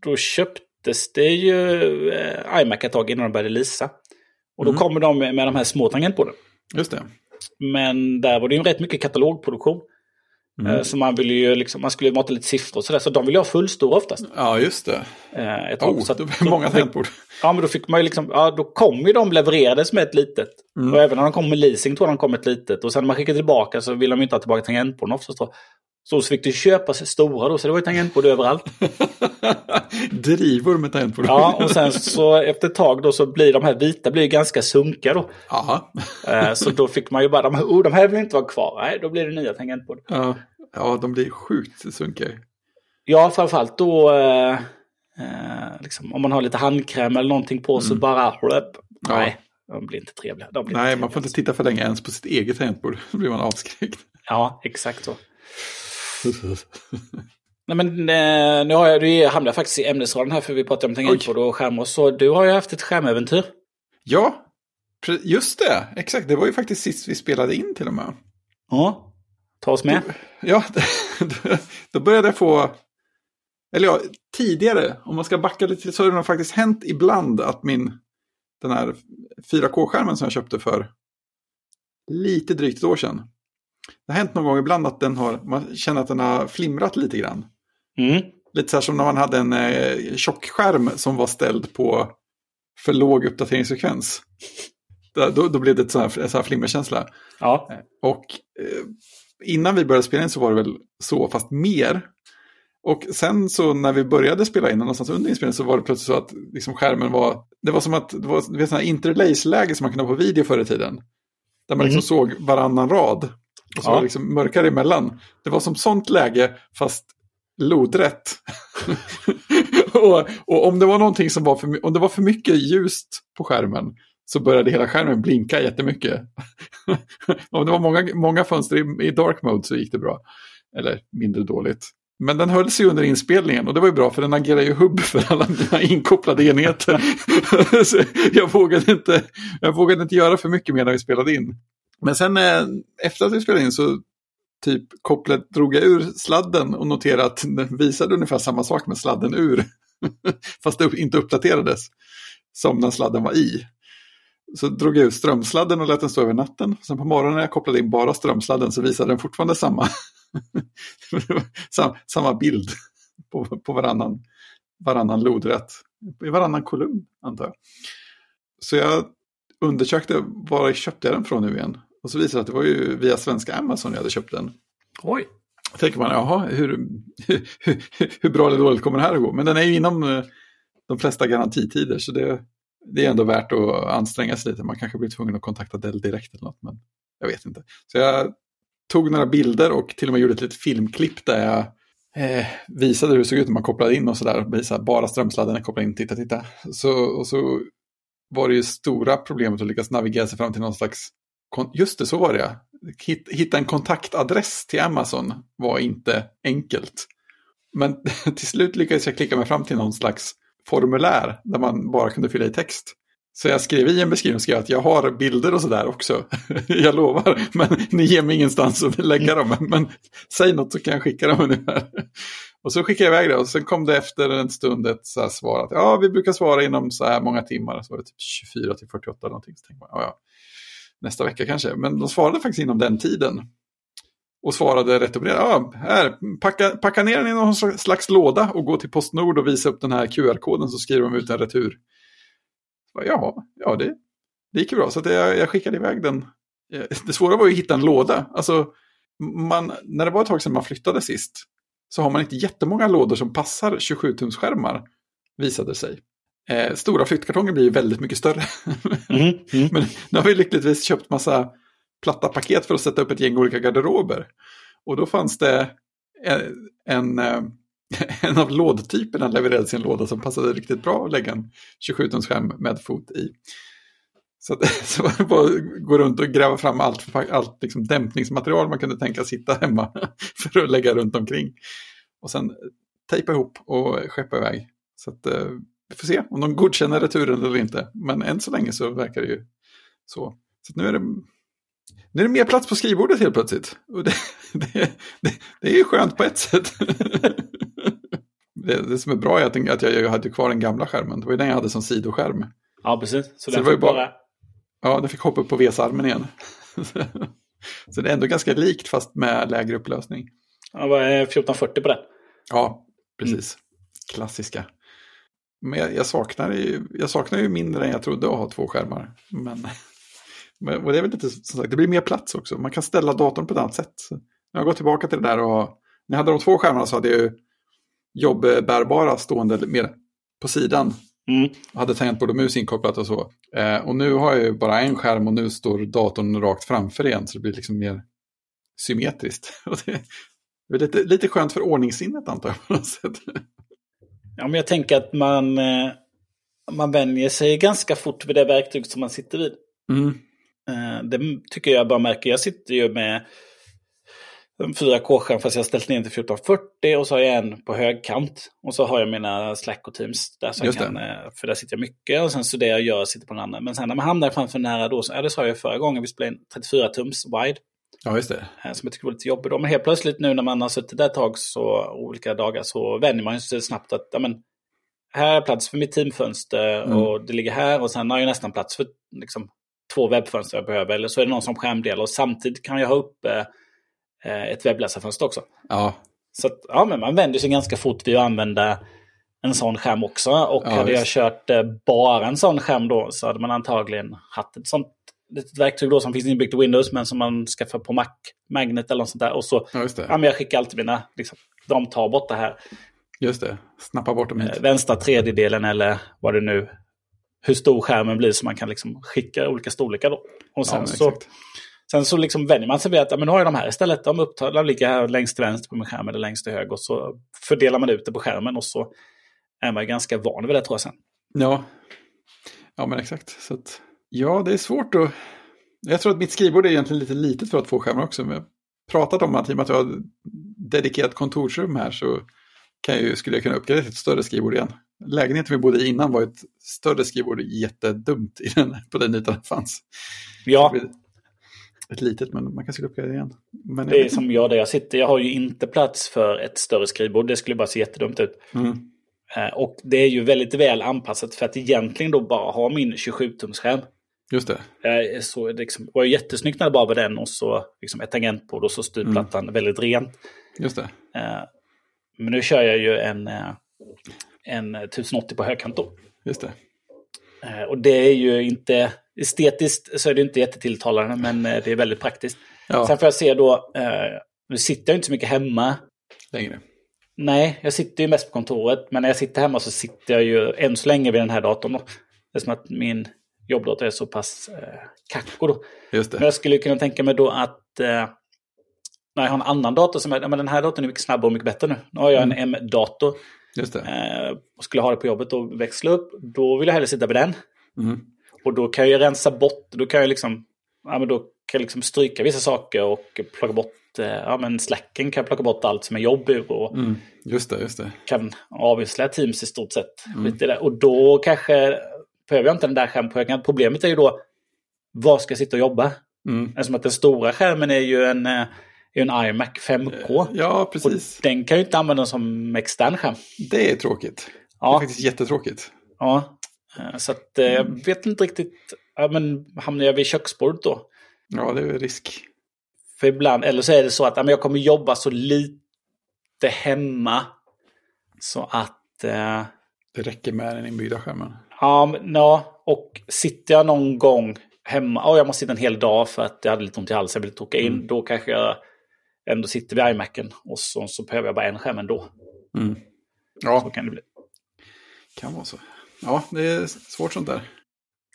då köptes det ju eh, iMac ett tag innan de började lisa. Och då Mm. kommer de med, med de här små tangentborden. Just det. Men där var det ju rätt mycket katalogproduktion. Mm. Eh, så man ville ju liksom, man skulle ju mata lite siffror och sådär. Så de ville ha fullstora oftast. Ja, just det. Eh, ett. Oh, så att- det många tangentbord. Ja, men då fick man ju liksom, ja då kom ju de levererades med ett litet. Mm. Och även när de kom med leasing tror jag de kom med ett litet. Och sen när man skickade tillbaka så ville de inte ha tillbaka tangentborden oftast då. Så så fick du köpa sig stora då, så det var ju tangentbord överallt. Drivor med tangentbord. Ja, och sen så efter ett tag då så blir de här vita blir ganska sunkiga då. Ja. Eh, Så då fick man ju bara, de här, oh, de här vill inte vara kvar. Nej, då blir det nya tangentbord. ja. Ja, de blir sjukt sunkiga. Ja, framförallt då eh, liksom, om man har lite handkräm eller någonting på så bara. Ja. nej, de blir inte trevliga. Blir Nej, inte man får trevliga. inte titta för länge ens på sitt eget tangentbord. Då blir man avskräckt. Ja, exakt så. Nej, men eh, nu har jag, nu hamnar faktiskt i ämnesraden här för vi pratar om tangentbord och skärmar. Så du har ju haft ett skärmäventyr. Ja, just det. Exakt, det var ju faktiskt sist vi spelade in till och med. Ja, ta oss med. Ja, då började jag få... Eller ja, tidigare, om man ska backa lite, så har det faktiskt hänt ibland att min... Den här 4K-skärmen som jag köpte för lite drygt ett år sedan. Det har hänt någon gång ibland att den har, man känner att den har flimrat lite grann. Mm. Lite så här som när man hade en eh, tjockskärm som var ställd på för låg uppdateringsfrekvens. Då, då, blev det sån här, sån här flimmerkänsla. Ja, Och eh, innan vi började spela in så var det väl så, fast mer. Och sen så när vi började spela in, någonstans under inspelningen, så var det plötsligt så att liksom skärmen var... Det var som att det var här interlace-läge som man kunde ha på video förr i tiden. Där man liksom såg varannan rad. Och så Ja. var det liksom mörkare emellan. Det var som sånt läge, fast lodrätt. och, och om det var någonting som var för, om det var för mycket ljust på skärmen så började hela skärmen blinka jättemycket. om det var många, många fönster i, i dark mode så gick det bra. Eller mindre dåligt. Men den höll sig under inspelningen och det var ju bra för den agerar ju hubb för alla mina inkopplade enheter. så jag, vågade inte, jag vågade inte göra för mycket mer när vi spelade in. Men sen eh, efter att vi spelade in så typ kopplet drog jag ur sladden och noterade att den visade ungefär samma sak med sladden ur. Fast det inte uppdaterades som när sladden var i. Så drog jag ut strömsladden och lät den stå över natten. Sen på morgonen när jag kopplade in bara strömsladden så visade den fortfarande samma, samma bild på, på varannan, varannan lodrätt. I varannan kolumn, antar jag. Så jag undersökte var jag köpte den från nu igen. Och så visade det att det var ju via svenska Amazon jag hade köpt den. Oj. Då tänker man, jaha, hur, hur, hur, hur bra eller dåligt kommer det här att gå? Men den är ju inom eh, de flesta garantitider, så det, det är ändå värt att anstränga sig lite. Man kanske blir tvungen att kontakta Dell direkt eller något, men jag vet inte. Så jag tog några bilder och till och med gjorde ett litet filmklipp där jag eh, visade hur det såg ut när man kopplade in och sådär. Bara strömsladden kopplade in, titta, titta. Så, och så var det ju stora problemet att lyckas navigera sig fram till någon slags Just det, så var det. ja. Hitta en kontaktadress till Amazon var inte enkelt. Men till slut lyckades jag klicka mig fram till någon slags formulär där man bara kunde fylla i text. Så jag skrev i en beskrivning skrev att jag har bilder och sådär också. jag lovar, men ni ger mig ingenstans att lägga dem. Men säg något så kan jag skicka dem ungefär. Och så skickade jag iväg det och sen kom det efter en stund ett så här svar att ja, vi brukar svara inom så här många timmar. Så var det typ 24 till 48 någonting. Så tänkte man, ja, ja, nästa vecka kanske. Men de svarade faktiskt inom den tiden. Och svarade rätt upp och ner. Ja, här, packa, packa ner den i någon slags låda och gå till Postnord och visa upp den här QR-koden så skriver de ut en retur. Jaha, ja det, det gick ju bra. Så att jag, jag skickade iväg den. Det svåra var ju att hitta en låda. Alltså, man, när det var ett tag sedan man flyttade sist så har man inte jättemånga lådor som passar 27-tumsskärmar, visade sig. Eh, stora flyttkartonger blir ju väldigt mycket större. Mm, mm. Men nu har vi lyckligtvis köpt massa platta paket för att sätta upp ett gäng olika garderober. Och då fanns det en, en, eh, en av lådtyperna levererade sin låda som passade riktigt bra att lägga en 27-tumsskärm med fot i. Så, att, så var det bara att gå runt och gräva fram allt, allt liksom dämpningsmaterial man kunde tänka sitta hemma för att lägga runt omkring. Och sen eh, tejpa ihop och skeppa iväg. Så att, eh, vi får se om de godkänner returen eller inte. Men än så länge så verkar det ju så. Så nu är det, nu är det mer plats på skrivbordet helt plötsligt. Och det, det, det, det är ju skönt på ett sätt det, det som är bra är att, att jag, hade kvar den gamla skärmen. Det var ju den jag hade som sidoskärm. Ja, precis. Så, så det var ju bara... Ja, den fick hoppa upp på VS-armen igen. så det är ändå ganska likt fast med lägre upplösning. Ja, vad är 1440 på det? Ja, precis. Mm. Klassiska. Men jag, jag, saknar ju, jag saknar ju mindre än jag trodde att ha två skärmar. Men, men, och det är väl lite som sagt, det blir mer plats också. Man kan ställa datorn på ett annat sätt. jag gått tillbaka till det där och när jag hade de två skärmarna så hade jag ju jobbbärbara stående mer på sidan. Mm. Hade tangentbord och mus inkopplat och så. Eh, och nu har jag ju bara en skärm och nu står datorn rakt framför igen så det blir liksom mer symmetriskt. Det är lite, lite skönt för ordningssinnet antar jag på något sätt. Ja, men jag tänker att man, eh, man vänjer sig ganska fort vid det verktyg som man sitter vid. Mm. Eh, det tycker jag bara märker. Jag sitter ju med en 4K-skärm fast jag har ställt ner den till 1440 och så har jag en på högkant. Och så har jag mina Slack och Teams där så kan, eh, för där sitter jag mycket och sen så det jag gör sitter på den andra. Men sen när man hamnar framför den här då, ja det sa jag förra gången vi spelade in 34 tums wide. Ja, just det. Eh, som jag tycker var lite jobbigt. Men helt plötsligt nu när man har suttit där ett tag, så, olika dagar, så vänjer man sig snabbt att ja, men, här är plats för mitt teamfönster mm. och det ligger här och sen har jag nästan plats för liksom, två webbfönster jag behöver. Eller så är det någon som skärmdelar och samtidigt kan jag ha uppe eh, ett webbläsarfönster också. Ja. Så att, ja, men man vänder sig ganska fort vid att använda en sån skärm också. Och ja, hade jag kört eh, bara en sån skärm då så hade man antagligen haft ett sånt litet verktyg då som finns inbyggt i Windows men som man skaffar på Mac, Magnet eller något sånt där. Och så, ja. Ja, men jag skickar alltid mina, liksom, de tar bort det här. Just det, snappa bort dem hit. Eh, vänstra tredjedelen eller vad det nu, hur stor skärmen blir så man kan liksom skicka olika storlekar då. Och sen ja, så, sen så liksom vänjer man sig vid att ja, men nu har jag de här istället. De, upptar, de ligger här längst till vänster på min skärm eller längst till höger. Och så fördelar man ut det på skärmen och så är man ganska van vid det tror jag sen. Ja, ja men exakt. Så att Ja, det är svårt att... Jag tror att mitt skrivbord är egentligen lite litet för att få skärmar också. Men jag pratat om att i och med att jag har dedikerat kontorsrum här så kan jag ju, skulle jag kunna uppgradera till ett större skrivbord igen. Lägenheten vi bodde i innan var ett större skrivbord jättedumt i den, på den ytan det fanns. Ja. Ett litet, men man kan skulle uppgradera igen. Men det är som jag där jag sitter. Jag har ju inte plats för ett större skrivbord. Det skulle bara se jättedumt ut. Mm. Eh, och det är ju väldigt väl anpassat för att egentligen då bara ha min 27-tumsskärm. Just det. Eh, Så liksom, det var ju jättesnyggt när det bara var den och så liksom ett tangentbord och så styrplattan väldigt rent. Just det. Eh, Men nu kör jag ju en, en 1080 på högkant då. Just det. Och det är ju inte estetiskt så är det inte jättetilltalande men eh, det är väldigt praktiskt. Ja, Sen får jag se då, eh, nu sitter jag inte så mycket hemma. längre. Nej, jag sitter ju mest på kontoret. Men när jag sitter hemma så sitter jag ju än så länge vid den här datorn. Då. Som att min jobbdator är så pass eh, kacko då. Just Men det. jag skulle kunna tänka mig då att eh, när jag har en annan dator som är, men den här datorn är mycket snabbare och mycket bättre nu. Nu har jag en M-dator Just det. eh, och skulle ha det på jobbet och växla upp. Då vill jag hellre sitta vid den. Mm. Och då kan jag rensa bort, då kan jag liksom, ja men då kan jag liksom stryka vissa saker och plocka bort, eh, ja men slacken kan jag plocka bort allt som är jobb ur och Mm. Just det, just det. kan avvisla Teams i stort sett. Det. Och då kanske behöver jag inte den där högkant. Problemet är ju då, var ska jag sitta och jobba? Mm. Eftersom att den stora skärmen är ju en, eh, är en iMac 5K. Ja, Och precis. den kan ju inte användas som extern skärm. Det är tråkigt. Det är Ja, faktiskt jättetråkigt. ja. Eh, Så att eh, jag vet inte riktigt, ja, men hamnar jag vid köksbordet då? Ja, det är risk. För ibland, eller så är det så att ja, men jag kommer jobba så lite hemma. Så att, eh, Det räcker med den inbyggda skärmen. ja, men, ja, och sitter jag någon gång hemma, oh, jag måste sitta en hel dag för att jag hade lite ont i halsen, jag ville åka in, då kanske jag ändå sitter vid iMacen och så, så behöver jag bara en skärm ändå. Mm. Så Ja, kan det bli. kan vara så. Ja, det är svårt sånt där.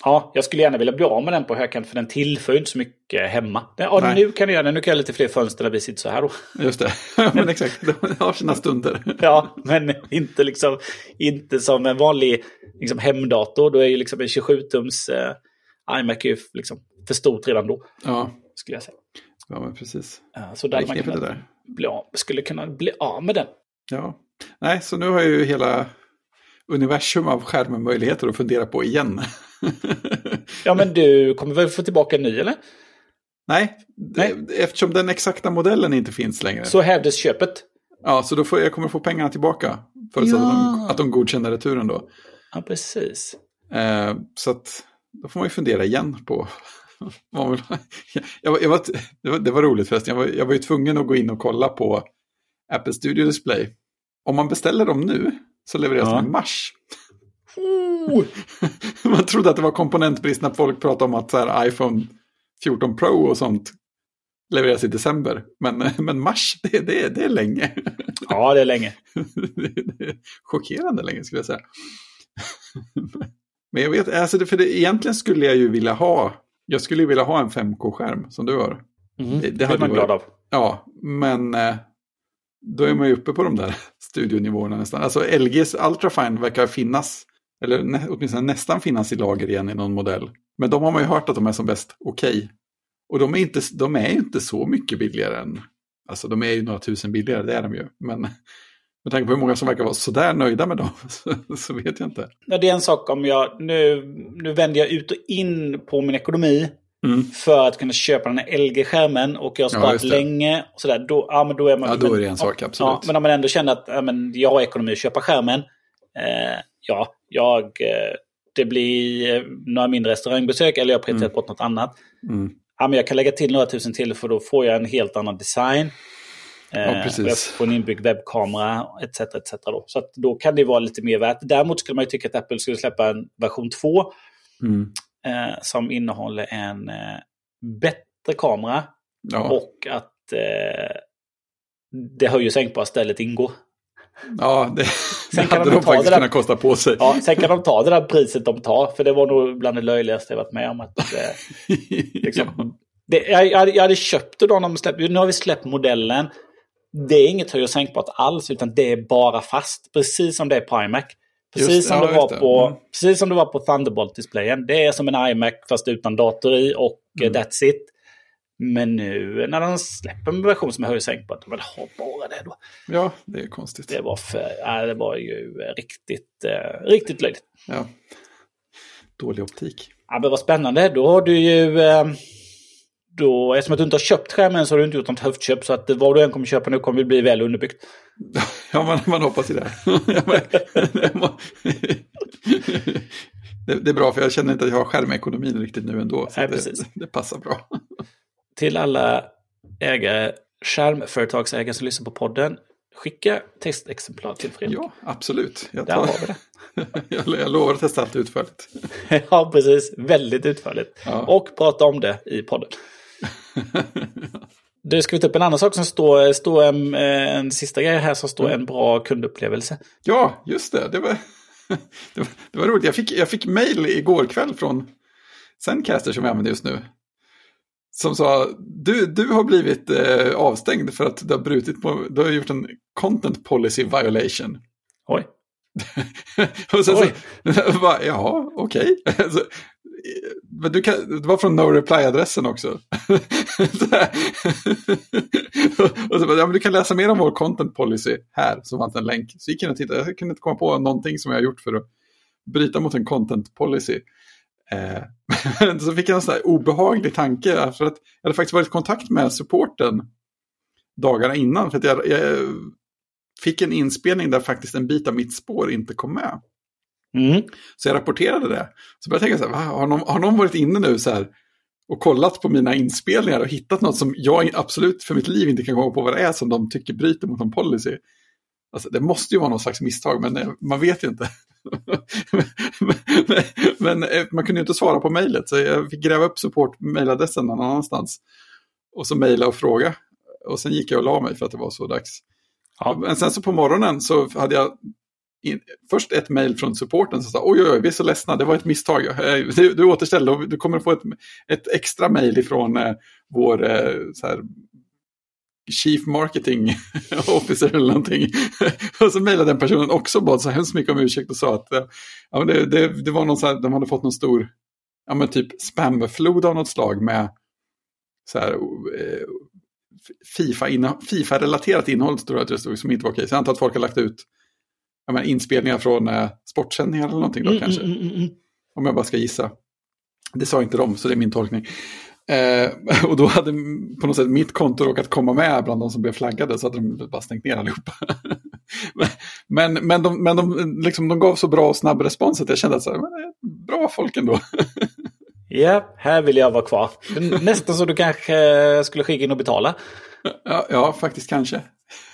Ja, jag skulle gärna vilja bli av med den på högkant för den tillför inte så mycket hemma. Ja, Nej. nu kan jag göra det. Nu kan jag lite fler fönster där vi sitter så här då. Just det. Men exakt, de har sina stunder. Ja, men inte, liksom, inte som en vanlig liksom, hemdator. Då är ju liksom en 27-tums eh, iMac ju liksom för stort redan då, Ja, skulle jag säga. ja men precis. Så där är man det kunna där. bli av, skulle kunna bli av med den. Ja. Nej, så nu har jag ju hela universum av skärmmöjligheter att fundera på igen. Ja, men du kommer väl få tillbaka en ny, eller? Nej, Nej. eftersom den exakta modellen inte finns längre. Så hävdes köpet. Ja, så då får jag kommer få pengarna tillbaka. Förutsatt att, de, Ja. att de godkänner returen då. Ja, precis. Eh, så att då får man ju fundera igen på jag, var- jag var, det, var, det var roligt förresten, jag var, jag var ju tvungen att gå in och kolla på Apple Studio Display. Om man beställer dem nu så levereras Ja. de i mars. Oh, Man trodde att det var komponentbrist när folk pratade om att så här, iPhone 14 Pro och sånt levereras i december. Men, men mars, det, det, det är länge. ja, det är länge. det är chockerande länge skulle jag säga. Men jag vet, alltså det, för det, egentligen skulle jag ju vilja ha, jag skulle vilja ha en 5K-skärm som du har. Mm. Det- Det, hade man varit- glad av. Ja, men eh, då är man ju uppe på de där studionivåerna nästan. Alltså LGs Ultrafine verkar finnas, eller nä, åtminstone nästan finnas i lager igen i någon modell. Men de har man ju hört att de är som bäst okej. Och de är, inte, de är ju inte så mycket billigare än, alltså de är ju några tusen billigare, det är de ju. Men med tanke på hur många som verkar vara sådär nöjda med dem så, så vet jag inte. Ja, det är en sak om jag... Nu, nu vänder jag ut och in på min ekonomi Mm. för att kunna köpa den här LG-skärmen och jag har Ja, sparat det. länge. Och sådär, då, ja, men då är man... Ja, då men- är det en sak, absolut. Ja, men om man ändå känner att ja, men jag har ekonomi att köpa skärmen. Eh, ja, jag... Eh, det blir eh, några mindre restaurangbesök eller jag har prioriterat bort något annat. Mm. Ja, men jag kan lägga till några tusen till för då får jag en helt annan design. Eh, Ja, precis. och Jag får en inbyggd webbkamera etc. etc. Då. Så då kan det vara lite mer värt. Däremot skulle man ju tycka att Apple skulle släppa en version 2 Mm. Eh, som innehåller en eh, bättre kamera Ja, och att eh, det höj och sänkbara stället ingår. ja det, det Sen kan hade de de faktiskt det där- kunnat kosta på sig. Ja, sen kan de ta det där priset de tar, för det var nog bland det löjligaste jag varit med om. Att, eh, liksom, det, jag, hade- jag hade köpt det då när de släppte, nu har vi släppt modellen. Det är inget höj och sänkbart alls, utan det är bara fast. Precis som det är på iMac. Precis, Just- som, ja, det var det. på, Mm. precis som det var på Thunderbolt-displayen. Det är som en iMac fast utan dator i och Mm. mm. that's it. Men nu när de släpper en version som är höj och sänkbart, de vill ha bara det då. Ja, det är konstigt. Det var, för, ja, det var ju eh, riktigt, eh, riktigt löjligt. Ja. Dålig optik. Ja, men vad spännande. Då har du ju... Eh, då, eftersom att du inte har köpt skärmen så har du inte gjort något höftköp. Så att vad du än kommer köpa nu kommer det bli väl underbyggt. Ja, man, man hoppas ju det. Det, det, är bra för jag känner inte att jag har skärmekonomin riktigt nu ändå. Så Nej, det, precis. det passar bra. Till alla ägare, skärmföretagsägare som lyssnar på podden, skicka testexemplar till Fredrik. Ja, absolut. Jag, Där tar, har vi det. jag, jag lovar att testa allt utförligt. ja, precis. Väldigt utförligt. Ja. Och prata om det i podden. Du ska ta upp en annan sak som står, står en, en sista grej här som står Mm. en bra kundupplevelse. Ja, just det. Det var, det var, det var roligt. Jag fick, jag fick mail igår kväll från Zencaster som jag använder just nu. Som sa, du, du har blivit eh, avstängd för att du har brutit på, du har gjort en content policy violation. Oj. och sen Oj. så, bara, jaha, okej. Men du kan, det var från no reply-adressen också. Och så bara, ja, men du kan läsa mer om vår content policy här, så fanns det en länk. Så gick jag in och tittade, jag kunde inte komma på någonting som jag har gjort för att bryta mot en content policy. Eh, så fick jag en sån här obehaglig tanke, för att jag hade faktiskt varit i kontakt med supporten dagarna innan, för att jag, jag fick en inspelning där faktiskt en bit av mitt spår inte kom med. Mm. Så jag rapporterade det. Så började jag tänka så här? Har, någon, har någon varit inne nu så här och kollat på mina inspelningar och hittat något som jag absolut för mitt liv inte kan komma på vad det är som de tycker bryter mot en policy. Alltså, det måste ju vara någon slags misstag, men eh, man vet ju inte. men, men, men eh, man kunde ju inte svara på mejlet, så jag fick gräva upp support-mejladressen någon annanstans. Och så mejla och fråga. Och sen gick jag och la mig för att det var så dags. Ja. Men sen så på morgonen så hade jag in, först ett mejl från supporten som sa oj, oj, oj, vi är så ledsna, det var ett misstag. Du, du återställde och du kommer att få ett, ett extra mejl ifrån eh, vår eh, så här, Chief Marketing Officer eller någonting. och så mejlade den personen också och bad så hemskt mycket om ursäkt och sa att eh, ja, men det, det, det var någon så här, de hade fått någon stor, ja men typ spamflod av något slag med så här, eh, FIFA inne- FIFA-relaterat innehåll tror jag att det stod som inte var okej. Så jag antar att folk har lagt ut ja, men, inspelningar från eh, sportsändningar eller någonting då Mm, kanske. mm, mm, mm. Om jag bara ska gissa. Det sa inte de, så det är min tolkning. Eh, och då hade på något sätt mitt konto råkat komma med bland de som blev flaggade så hade de bara stängt ner allihopa. men men, de, men de, liksom, de gav så bra och snabb respons att jag kände att så här, är bra folk ändå. Ja, här vill jag vara kvar. Nästan så du kanske skulle skicka in och betala. ja, ja, faktiskt kanske.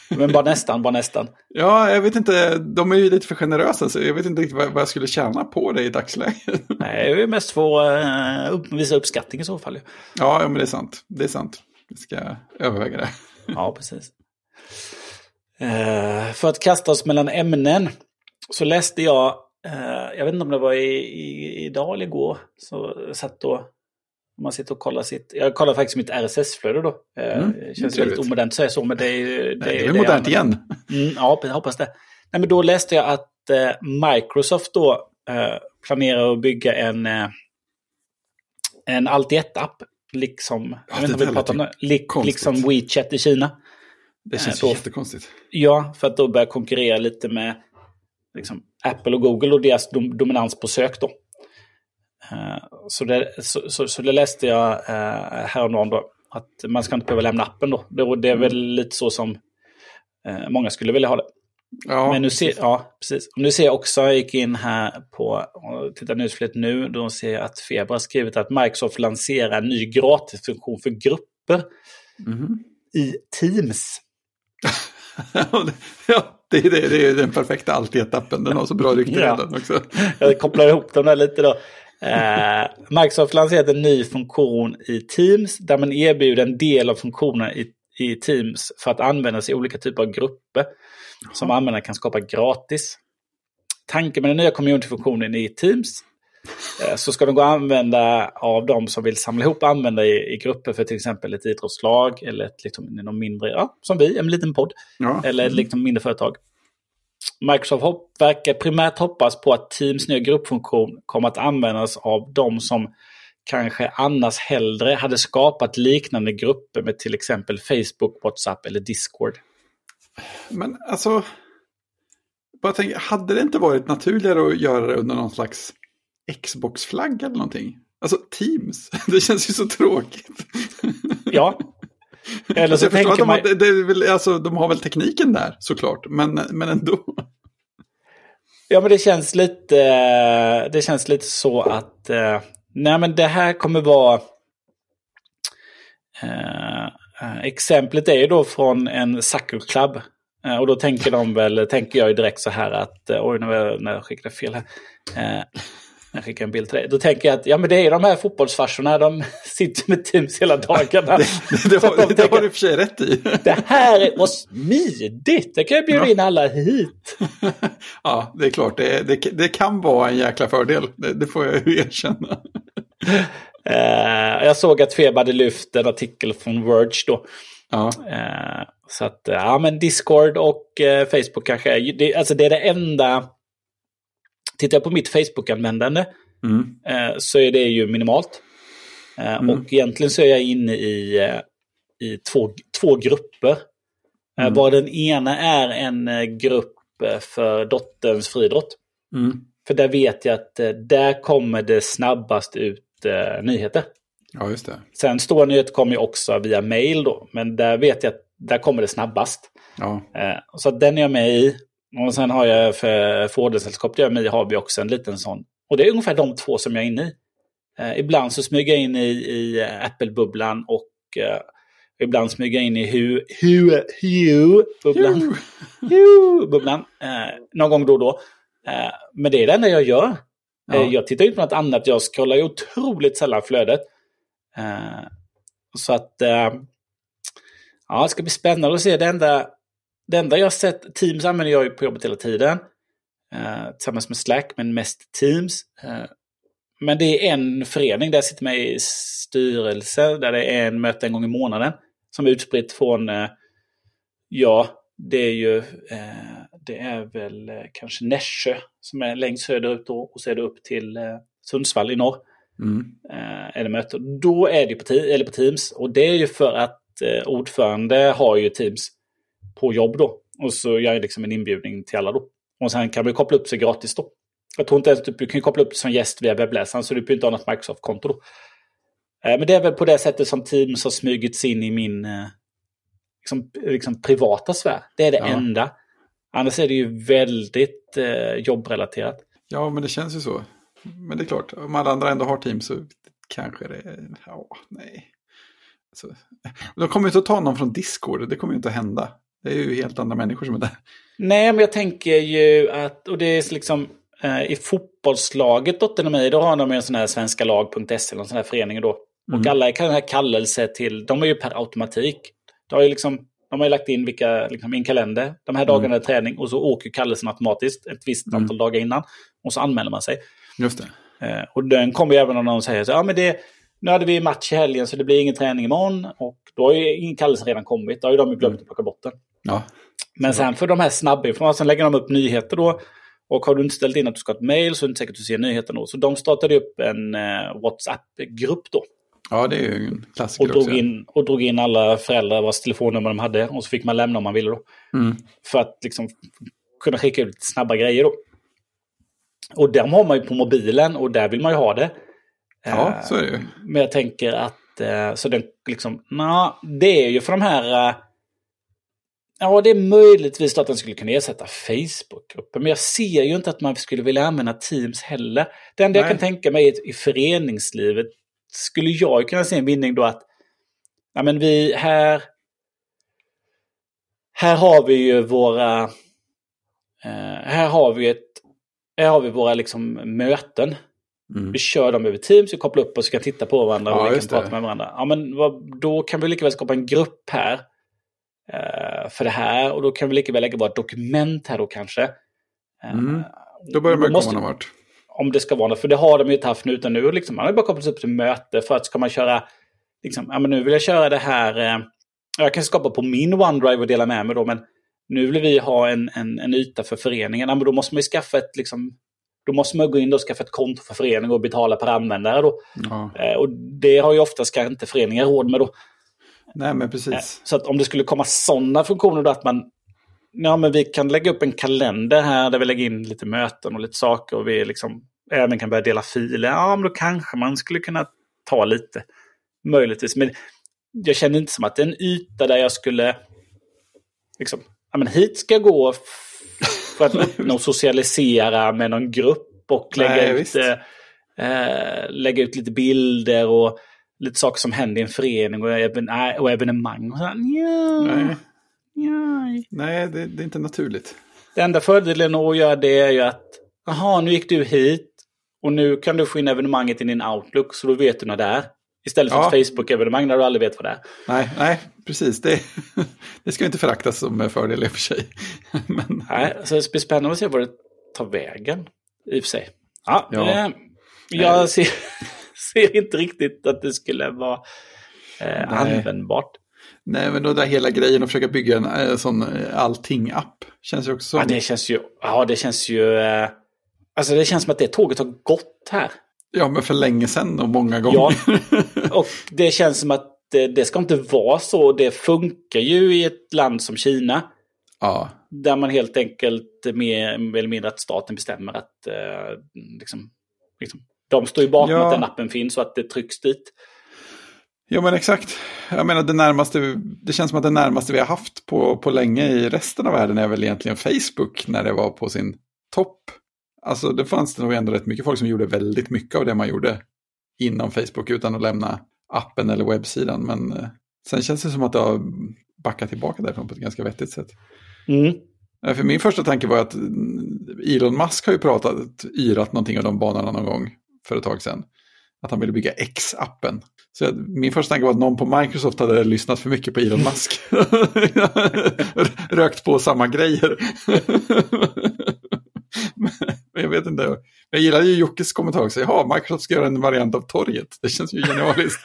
Men bara nästan, bara nästan. Ja, jag vet inte, de är ju lite för generösa så jag vet inte riktigt vad, jag skulle tjäna på det i dagsläget. Nej, det är mest för att upp, visa uppskattning i så fall. ja, ja, men det är sant. Det är sant. Jag ska överväga det. Ja, precis. Eh, för att kasta oss mellan ämnen så läste jag, eh, jag vet inte om det var i, i, idag eller igår, så satt då, om man sitter och kollar sitt, jag kollar faktiskt mitt RSS-flöde då. Eh, Mm, det känns trevligt. väldigt omodernt att säga så, men det är det, Det, det är modernt igen. Mm, ja, jag hoppas det. Nej, men då läste jag att eh, Microsoft då eh, planerar att bygga en, eh, en allt ett-app. Liksom, jag vet inte om vi pratar om lik, liksom WeChat i Kina. Det känns så- jättekonstigt. Ja, för att då börja konkurrera lite med liksom, Apple och Google och deras dom, dominans på sök då. Eh, så, det, så, så, så det läste jag uh, häromdagen då. Att man ska inte behöva lämna appen då. Det, det är väl lite så som eh, många skulle vilja ha det. Ja, Men nu ser, ja, precis. Och nu ser jag också, jag gick in här på och tittar nyhetsflödet nu, då ser jag att Feber har skrivit att Microsoft lanserar en ny gratisfunktion för grupper Mhm. i Teams. ja, det är, det, det är den perfekta allt i ett-appen. Den har så bra rykte Ja. redan också. Jag kopplar ihop dem där lite då. Eh, Microsoft har lanserat en ny funktion i Teams där man erbjuder en del av funktionen i, i Teams för att användas i olika typer av grupper som användare kan skapa gratis. Tanken med den nya community-funktionen i Teams eh, så ska den gå att använda av de som vill samla ihop användare i, i grupper för till exempel ett idrottslag eller ett, liksom, någon mindre, ja, som vi, en liten podd. Ja. Eller ett liksom mindre företag. Microsoft hopp, verkar primärt hoppas på att Teams nya gruppfunktion kommer att användas av de som kanske annars hellre hade skapat liknande grupper med till exempel Facebook, WhatsApp eller Discord. Men alltså, bara tänk, hade det inte varit naturligare att göra det under någon slags Xbox-flagg eller någonting? Alltså Teams, det känns ju så tråkigt. Ja. Eller Alltså, så jag förstår tänker att de, man... har, väl, alltså, de har väl tekniken där såklart, men, men ändå. Ja, men det känns lite, det känns lite så att eh, nej, men det här kommer vara... Eh, exemplet är ju då från en Sucker Club. Eh, och då tänker de väl, tänker jag ju direkt så här att, eh, oj nu när jag skickade fel här. Eh, jag skickar en bild till dig. Då tänker jag att ja, men det är de här fotbollsfarsorna, de sitter med Teams hela dagarna. det, det, har, de det har du för sig rätt i. det här var smidigt, det kan jag bjuda in alla hit. ja, det är klart, det, det, det kan vara en jäkla fördel, det, det får jag ju erkänna. Uh, jag såg att Feb hade lyft en artikel från Verge då. Ja. Uh, så att, ja men Discord och uh, Facebook kanske det, alltså det är det enda Tittar jag på mitt Facebook-användande mm. eh, så är det ju minimalt. Eh, mm. Och egentligen så är jag inne i, eh, i två, två grupper. Eh, mm. Var den ena är en eh, grupp eh, för dotterns friidrott. Mm. För där vet jag att där kommer det snabbast ut nyheter. Ja, just det. Sen stora nyheter kommer ju också via mail då. Men där vet jag att där kommer det snabbast. Ja. så den är jag med i. Och sen har jag för Fordonsällskap, det med har vi också en liten sån. Och det är ungefär de två som jag är inne i. Eh, ibland så smyger jag in i, i Apple-bubblan och eh, ibland smyger jag in i Hue-bubblan. Hue-bubblan. Eh, någon gång då och då. Eh, men det är det enda jag gör. Ja. Eh, jag tittar inte på något annat. Jag scrollar ju otroligt sällan flödet. Eh, så att... Eh, ja, det ska bli spännande att se. Det enda det enda jag sett, Teams använder jag ju på jobbet hela tiden. Eh, tillsammans med Slack, men mest Teams. Eh, men det är en förening där jag sitter med i styrelse, där det är en möte en gång i månaden. Som är utspritt från, eh, ja, det är ju, eh, det är väl eh, kanske Nässjö som är längst söderut då, och så är det upp till eh, Sundsvall i norr. Mm. det möte. Då är det på, eller på Teams och det är ju för att ordförande har ju Teams på jobb då. Och så gör jag liksom en inbjudning till alla då. Och sen kan vi koppla upp sig gratis då. Jag tror inte ens att du kan koppla upp dig som gäst via webbläsaren så du behöver inte ha något Microsoft-konto då. Eh, men det är väl på det sättt som Teams har smugits in i min eh, liksom, liksom privata sfär. Det är det ja. enda. Annars är det ju väldigt eh, jobbrelaterat. Ja, men det känns ju så. Men det är klart, om alla andra ändå har Teams så kanske det... Ja, nej. Så, de kommer ju inte att ta någon från Discord, det kommer ju inte att hända. Det är ju helt andra människor som är där. Nej, men jag tänker ju att, och det är liksom eh, i fotbollslaget Dotternomi, då har de en sån här svenskalag.se, en sån här förening då. Mm. Och alla kan här kallelse till, de är ju per automatik. De har ju liksom, de har ju lagt in vilka, liksom, i en kalender, de här dagarna mm. är träning och så åker kallelsen automatiskt ett visst mm. antal dagar innan. Och så anmäler man sig. Just det. Eh, och den kommer ju även om någon säger så ja men det, nu hade vi match i helgen så det blir ingen träning imorgon. Och då har ju ingen kallelse redan kommit, då har ju de glömt att plocka bort den. Ja. Men sen för de här snabbinformationerna, sen lägger de upp nyheter då. Och har du inte ställt in att du ska ha ett mail så är det inte säkert att du ser nyheterna då. Så de startade upp en eh, WhatsApp-grupp då. Ja, det är ju en klassiker och drog, in, och drog in alla föräldrar vars telefonnummer de hade. Och så fick man lämna om man ville då. Mm. För att liksom kunna skicka ut snabba grejer då. Och de har man ju på mobilen och där vill man ju ha det. Ja, så är det ju. Men jag tänker att, eh, så den liksom, na, det är ju för de här... Eh, ja, det är möjligtvis att den skulle kunna ersätta Facebook-grupper. Men jag ser ju inte att man skulle vilja använda Teams heller. Det enda Nej. jag kan tänka mig i, föreningslivet skulle jag kunna se en vinning då att ja, men vi här här har vi ju våra eh, här har vi ett här har vi våra liksom möten Mm. Vi kör dem över Teams, vi kopplar upp oss, vi kan titta på varandra ja, och vi kan prata med varandra. Ja, men vad, då kan vi lika väl skapa en grupp här uh, för det här och då kan vi lika väl lägga våra dokument här då kanske. Uh, mm. Då börjar man komma någon vart. Om det ska vara något, för det har de ju inte haft nu utan nu liksom, man har bara kopplat upp till möte för att ska man köra, liksom, ja men nu vill jag köra det här, uh, jag kan skapa på min OneDrive och dela med mig då men nu vill vi ha en, en, en yta för föreningen, ja, men då måste man ju skaffa ett liksom, då måste man gå in och skaffa ett konto för föreningen och betala per användare. Då. Ja. Eh, och det har ju oftast kanske inte föreningar råd med. Då. Nej, men precis. Eh, så att om det skulle komma sådana funktioner då att man Ja, men vi kan lägga upp en kalender här där vi lägger in lite möten och lite saker och vi liksom även kan börja dela filer. Ja, men då kanske man skulle kunna ta lite. Möjligtvis. Men jag känner inte som att det är en yta där jag skulle... Liksom, ja, men hit ska jag gå för att uppnå socialisera med någon grupp och lägga, Nej, ut, visst. eh, lägga ut lite bilder och lite saker som händer i en förening och, even, nej, och evenemang. Och så, ja, Nej. Nej det, det är inte naturligt. Det enda fördelen att göra det är ju att jaha, nu gick du hit och nu kan du få in evenemanget i din Outlook så då vet du när det är. Istället för Ja. ett Facebook-evenemang där du aldrig vet vad det är. Nej, nej precis. Det, det ska inte föraktas som fördel i och för sig. Men, Nej, så det blir spännande att se vad det tar vägen. I och för sig. Ja, Ja. Eh, jag ser, ser inte riktigt att det skulle vara eh, användbart. nej, men då där hela grejen att försöka bygga en eh, sån eh, allting-app känns ju också som... Ja, det känns ju... Ja, det känns ju... Eh, alltså det känns som att det tåget har gått här. Ja, men för länge sedan och många gånger. Ja, och det känns som att det, det ska inte vara så. Det funkar ju i ett land som Kina. ja. Där man helt enkelt mer eller mindre att staten bestämmer att eh, liksom, liksom, de står ju bakom Ja. att den appen finns och att det trycks dit. Ja men exakt. Jag menar det närmaste, det känns som att det närmaste vi har haft på, på länge i resten av världen är väl egentligen Facebook när det var på sin topp. Alltså det fanns det nog ändå rätt mycket folk som gjorde väldigt mycket av det man gjorde inom Facebook utan att lämna appen eller webbsidan. Men eh, sen känns det som att det har backat tillbaka därifrån på ett ganska vettigt sätt. Mm. Eh, För min första tanke var att mm, Elon Musk har ju pratat, yrat någonting av de banorna någon gång för ett tag sedan. Att han ville bygga X-appen. Så jag, min första tanke var att någon på Microsoft hade lyssnat för mycket på Elon Musk. Rökt på samma grejer. Men jag vet inte. Jag gillar ju Jockes kommentar också. Ja, Microsoft ska göra en variant av torget. Det känns ju genialiskt.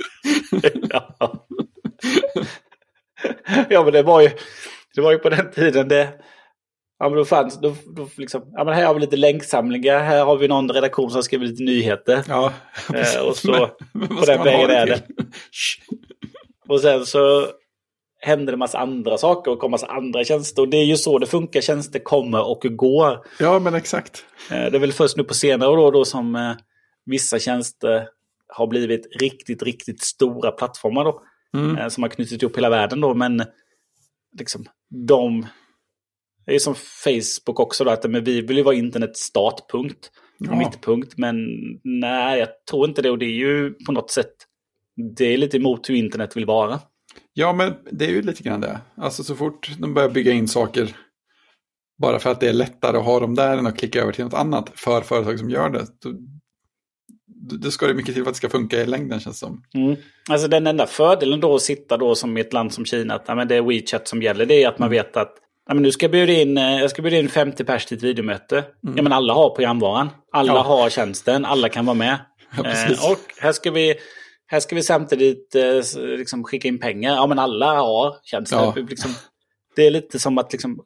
ja. ja, men det var ju, det var ju på den tiden det... Ja, men då fanns... Då, då liksom, ja, men här har vi lite länksamlingar. Här har vi någon redaktion som skriver lite nyheter. Ja, Eh, och så Men- men på den vägen är det. Och sen så hände det massa andra saker och kom massa andra tjänster. Och det är ju så det funkar. Tjänster kommer och går. Ja, men exakt. Eh, Det är väl först nu på senare år då, då som eh, vissa tjänster har blivit riktigt, riktigt stora plattformar då. Mm. eh, Som har knutit ihop hela världen då. Men liksom de... Det är som Facebook också då, att men vi vill ju vara internets startpunkt och Ja. mittpunkt. Men nej, jag tror inte det. Och det är ju på något sätt, det är lite emot hur internet vill vara. Ja, men det är ju lite grann det. Alltså så fort de börjar bygga in saker bara för att det är lättare att ha dem där än att klicka över till något annat för företag som gör det. Då, då ska det mycket till för att det ska funka i längden känns det som. Mm. Alltså den enda fördelen då att sitta då som i ett land som Kina, att ja, men det är WeChat som gäller, det är att man Mm. vet att ja, men nu ska jag bjuda in, eh, jag ska bjuda in 50 pers till ett videomöte. Ja men alla har programvaran, alla Mm. Ja. har tjänsten, alla kan vara med. Ja. Eh, och här ska vi, här ska vi samtidigt eh, liksom skicka in pengar. Ja men alla har tjänsten. Ja. Liksom, det är lite som att liksom,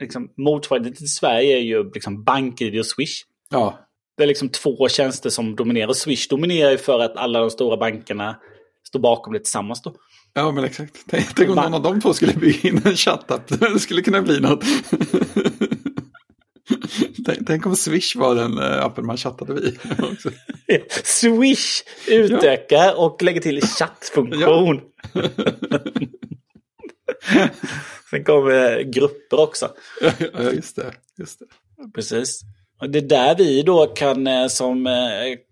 liksom, motsvarigheten till Sverige är ju liksom BankID och Swish. Ja, Det är liksom två tjänster som dominerar. Swish dominerar ju för att alla de stora bankerna står bakom det tillsammans då. Ja men exakt. Tänk, tänk om någon av de två skulle bygga in en chattapp. Det skulle kunna bli något. tänk, tänk om Swish var den eh, appen man chattade vid. också. Swish utökar och lägger till chattfunktion. Sen kommer grupper också. ja, just det. Just det. Precis. Det är där vi då kan eh, som eh,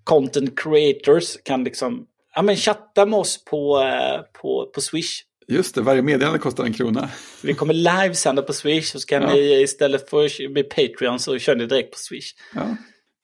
content creators kan liksom ja, men chatta med oss på, eh, på, på Swish. Just det, varje meddelande kostar en krona. Vi kommer livesända på Swish och så kan Ja. ni istället för att bli Patreon så kör ni direkt på Swish. Ja.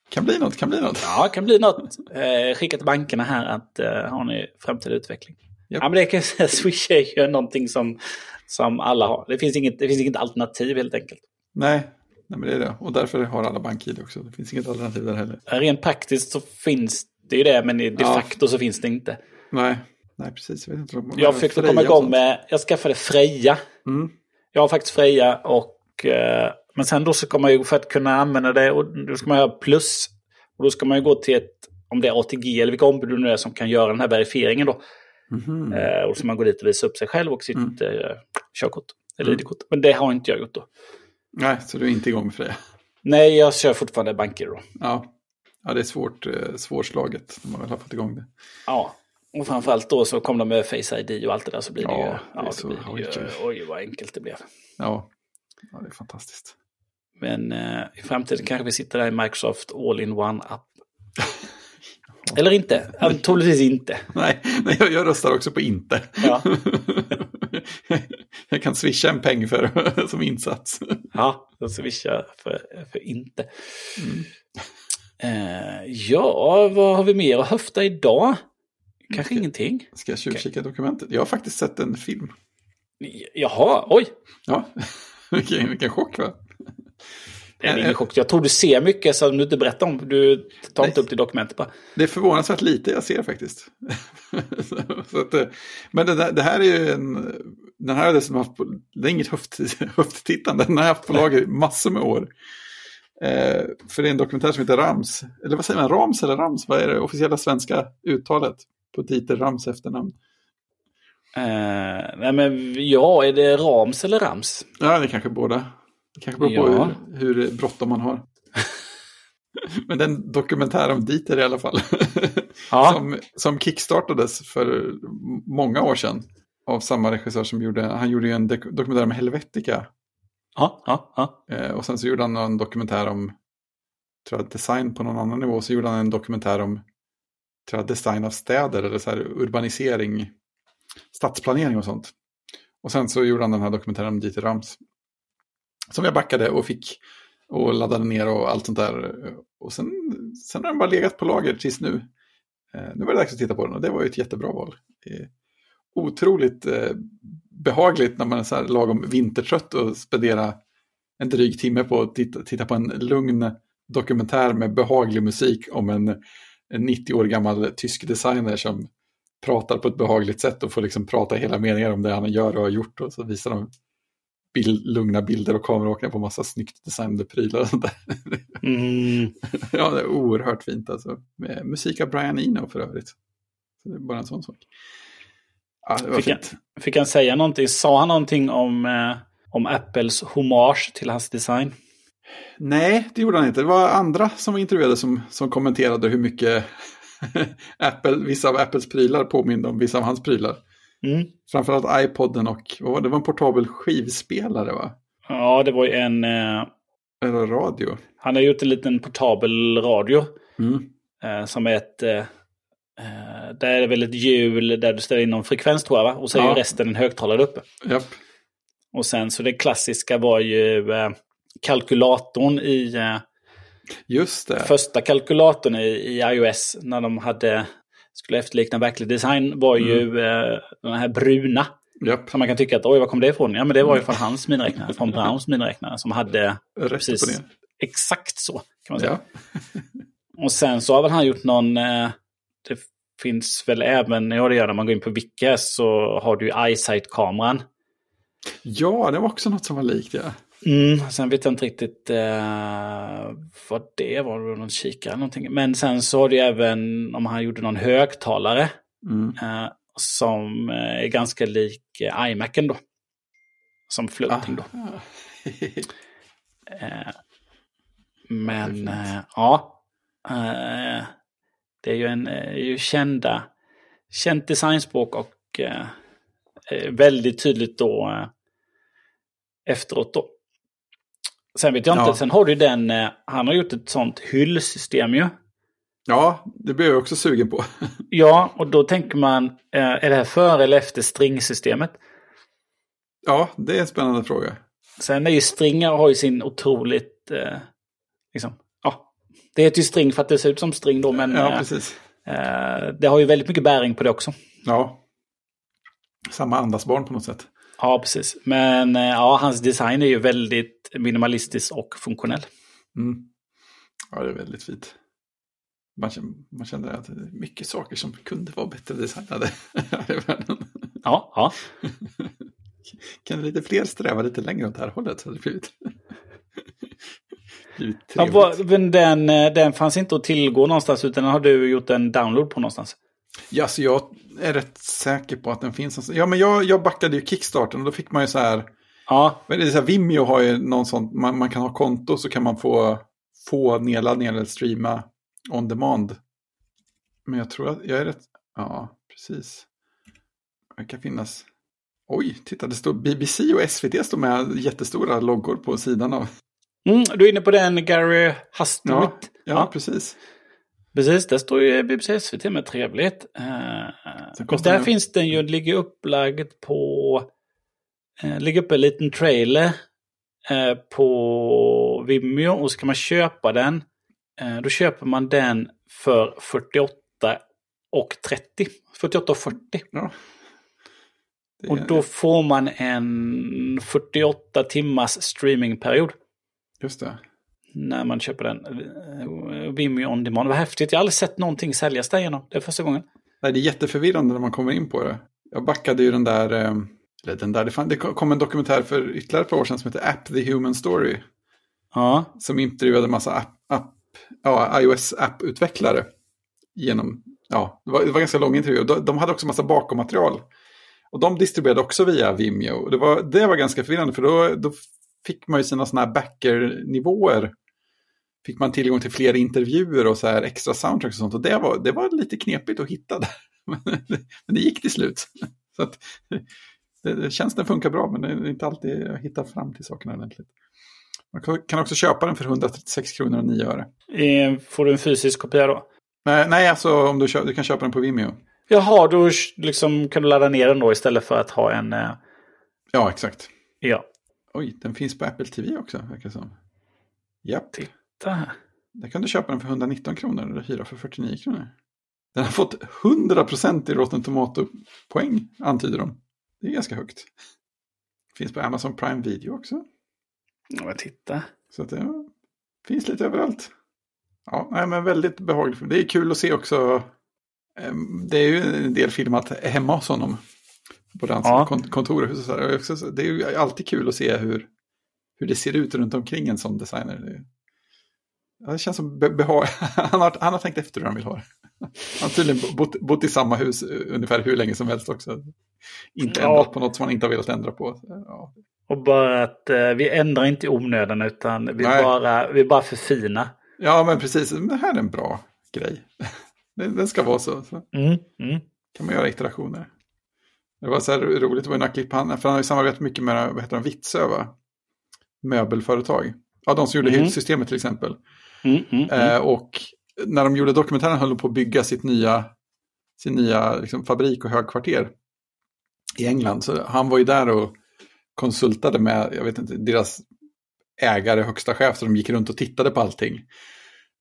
Kan bli något, kan bli något. Ja, kan bli något. Eh, skicka till bankerna här att eh, har ni framtida utveckling. Japp. Ja, men det kan jag säga. Swish är ju någonting som, som alla har. Det finns, inget, det finns inget alternativ helt enkelt. Nej, nej, men det är det. Och därför har alla bank-id också. Det finns inget alternativ där heller. Rent praktiskt så finns det ju det, men de Ja. facto så finns det inte. Nej, nej precis. Jag, vet inte, Jag försökte komma igång med, jag skaffade Freja. Mm. Jag har faktiskt Freja och, eh, men sen då så kommer man ju för att kunna använda det, och då ska man ha plus. Och då ska man ju gå till ett, om det är ATG eller vilka ombud det nu är som kan göra den här verifieringen då. Mhm. Eh, och så man gå dit och visa upp sig själv och sitt Mm. eh, körkort. Eller Mm. ID-kort. Men det har inte jag gjort då. Nej, så du är inte igång med Freja. Nej, jag kör fortfarande banker då. Ja. Ja, det är svårt, eh, svårslaget när man väl har fått igång det. Ja. Och framförallt då så kom de med Face ID och allt det där så blir det Ja, ju... det är Ja, så- det blir det ju oj. vad enkelt det blev. Ja, ja det är fantastiskt. Men eh, i framtiden kanske vi sitter där i Microsoft All-in-One-app. Eller inte, troligtvis inte. Nej, nej jag, jag röstar också på inte. Ja. jag kan swisha en peng för, som insats. Ja, då swishar för, för inte. Mm. Eh, ja, vad har vi mer att höfta idag? Kanske ska, ingenting. Ska jag tjuvkika okay. dokumentet? Jag har faktiskt sett en film. Jaha, oj. Ja, vilken, vilken chock va? Det är ingen chock. Jag tror du ser mycket som du inte berättar om. Du tar Nej. inte upp det dokumentet bara. Det är förvånansvärt lite jag ser faktiskt. att, eh, men det, det, här är ju en... Den här är det som haft på, det är inget höft, höfttittande. Den har jag haft på lager massor med år. Eh, för det är en dokumentär som heter Rams. Eller vad säger man? Rams eller Rams? Vad är det officiella svenska uttalet på Dieter Rams efternamn? Eh, nej men ja, är det Rams eller Rams? Ja, det är kanske båda. Det kanske beror på ja. hur, hur bråttom man har. Men den dokumentär om Dieter i alla fall. Ja. som, som kickstartades för många år sedan. Av samma regissör som gjorde, han gjorde ju en dokumentär om Helvetica. Ja, ja, ja. Eh, och sen så gjorde han en dokumentär om tror jag, design på någon annan nivå. Så gjorde han en dokumentär om tror jag, design av städer eller så här, urbanisering, stadsplanering och sånt. Och sen så gjorde han den här dokumentären om Dieter Rams. Som jag backade och fick och laddade ner och allt sånt där. Och sen, sen har den bara legat på lager tills nu. Eh, nu var det dags att titta på den och det var ju ett jättebra val. Eh, otroligt eh, behagligt när man är så här lagom vintertrött och spendera en dryg timme på att titta, titta på en lugn dokumentär med behaglig musik om en, en 90 år gammal tysk designer som pratar på ett behagligt sätt och får liksom prata hela meningar om det han gör och har gjort och så visar de bild, lugna bilder och kameraåkningar på massa snyggt designade prylar och sånt där. Mm. ja, det är oerhört fint alltså. Med musik av Brian Eno för övrigt. Så det är bara en sån sak. Ja, fick. Han, fick han säga någonting? Sa han någonting om, eh, om Apples hommage till hans design? Nej, det gjorde han inte. Det var andra som var intervjuade som, som kommenterade hur mycket Apple, vissa av Apples prylar påminde om vissa av hans prylar. Mm. Framförallt iPoden och vad var det? var en portabel skivspelare va? Ja, det var ju en... Eh... Eller radio. Han har gjort en liten portabel radio. Mm. Eh, som är ett... Eh, eh där är det väl ett hjul där du ställer in någon frekvens tror jag va? Och så är ja. ju resten en högtalare uppe. Japp. Och sen så det klassiska var ju eh, kalkylatorn i... Eh, Just det. Första kalkylatorn i, i iOS när de hade skulle efterlikna verklig design var ju mm. eh, den här bruna. Yep. Så man kan tycka att oj, var kom det ifrån? Ja, men det var ju från hans miniräknare, från Browns miniräknare som hade precis exakt så. kan man säga. Ja. och sen så har väl han gjort någon, eh, det finns väl även, ja det gör när man går in på Wiki så har du ju iSight-kameran. Ja, det var också något som var likt ja. Mm, sen vet jag inte riktigt eh, vad det var, någon kikare eller någonting. Men sen så har det även om han gjorde någon högtalare. Mm. Eh, som eh, är ganska lik eh, iMacen då. Som floating då. Eh, men eh, ja. Eh, det är ju en är ju kända, känt designspråk och väldigt tydligt då efteråt då. Sen vet jag inte, ja. sen har du den, eh, han har gjort ett sånt hyllsystem ju. Ja, det blir jag också sugen på. ja, och då tänker man, eh, är det här före eller efter stringsystemet? Ja, det är en spännande fråga. Sen är ju stringar har ju sin otroligt, eh, liksom, det heter ju string för att det ser ut som string då, men ja, precis. Eh, det har ju väldigt mycket bäring på det också. Ja, samma andasbarn på något sätt. Ja, precis. Men eh, ja, hans design är ju väldigt minimalistisk och funktionell. Mm. Ja, det är väldigt fint. Man känner, man känner att det är mycket saker som kunde vara bättre designade här i världen. Ja, ja. kan lite fler sträva lite längre åt det här hållet hade det blivit ja, men den, eh, den fanns inte att tillgå någonstans utan har du gjort en download på någonstans? Ja, så jag är rätt säker på att den finns. Ja, men jag, jag backade ju Kickstarten och då fick man ju så här. Ja. Men det är så här, Vimeo har ju någon sån, man, man kan ha konto så kan man få, få nedladdningar eller streama on demand. Men jag tror att jag är rätt, ja, precis. Det kan finnas, oj, titta det står BBC och SVT står med jättestora loggor på sidan av. Mm, du är inne på den Gary Hustwit. Ja, ja, precis. Precis, där står ju BBC SVT med trevligt. Uh, där finns den ju, ligger upplagd på... Uh, ligger uppe en liten trailer uh, på Vimeo och så kan man köpa den. Uh, då köper man den för 48 och 30. 48 och 40. Ja. Och då får man en 48 timmars streamingperiod. Just det. När man köper den. Vimeo On Demand. Vad häftigt. Jag har aldrig sett någonting säljas därigenom. Det är första gången. Nej, det är jätteförvirrande när man kommer in på det. Jag backade ju den där... Eller den där, det kom en dokumentär för ytterligare ett par år sedan som heter App the Human Story. Ja. Som intervjuade en massa app, app, ja, iOS-app-utvecklare. Genom, ja, det var, det var ganska lång intervju. De, de hade också massa bakommaterial. Och de distribuerade också via Vimeo. Det var, det var ganska förvirrande för då, då fick man ju sina sådana här backer-nivåer. Fick man tillgång till fler intervjuer och så här extra soundtracks och sånt. Och det var, det var lite knepigt att hitta där. Men det gick till slut. Så att, det, tjänsten funkar bra men det är inte alltid att hitta fram till sakerna ordentligt. Man kan också köpa den för 136 kronor och 9 öre. Får du en fysisk kopia då? Nej, nej alltså om du, köper, du kan köpa den på Vimeo. Jaha, då liksom kan du ladda ner den då istället för att ha en... Eh... Ja, exakt. Ja. Oj, den finns på Apple TV också, verkar som. Japp. Titta. Där kan du köpa den för 119 kronor eller hyra för 49 kronor. Den har fått 100% i Rotten Tomato-poäng, antyder de. Det är ganska högt. Finns på Amazon Prime Video också. Ja, titta. Så att det ja, finns lite överallt. Ja, nej, men väldigt behagligt. Det är kul att se också. Det är ju en del filmat hemma hos honom. På hans ja. kontor och hus. Det är ju alltid kul att se hur, hur det ser ut runt omkring en sån designer. Det känns som behag... han, har, han har tänkt efter hur han vill ha det. Han har tydligen bott, bott i samma hus ungefär hur länge som helst också. Inte ja. ändrat på något som han inte har velat ändra på. Ja. Och bara att eh, vi ändrar inte i onödan utan vi bara, vi bara förfina. Ja men precis, det här är en bra grej. Den ska vara så. så. Mm, mm. kan man göra iterationer. Det var så här roligt, det några klipp, han, för han har ju samarbetat mycket med vad heter de, Vitsö va? Möbelföretag. Ja, de som gjorde mm. hyllsystemet till exempel. Mm, mm, mm. eh, och när de gjorde dokumentären höll de på att bygga sitt nya, sin nya liksom, fabrik och högkvarter i England. Så han var ju där och konsultade med, jag vet inte, deras ägare, högsta chef, så de gick runt och tittade på allting.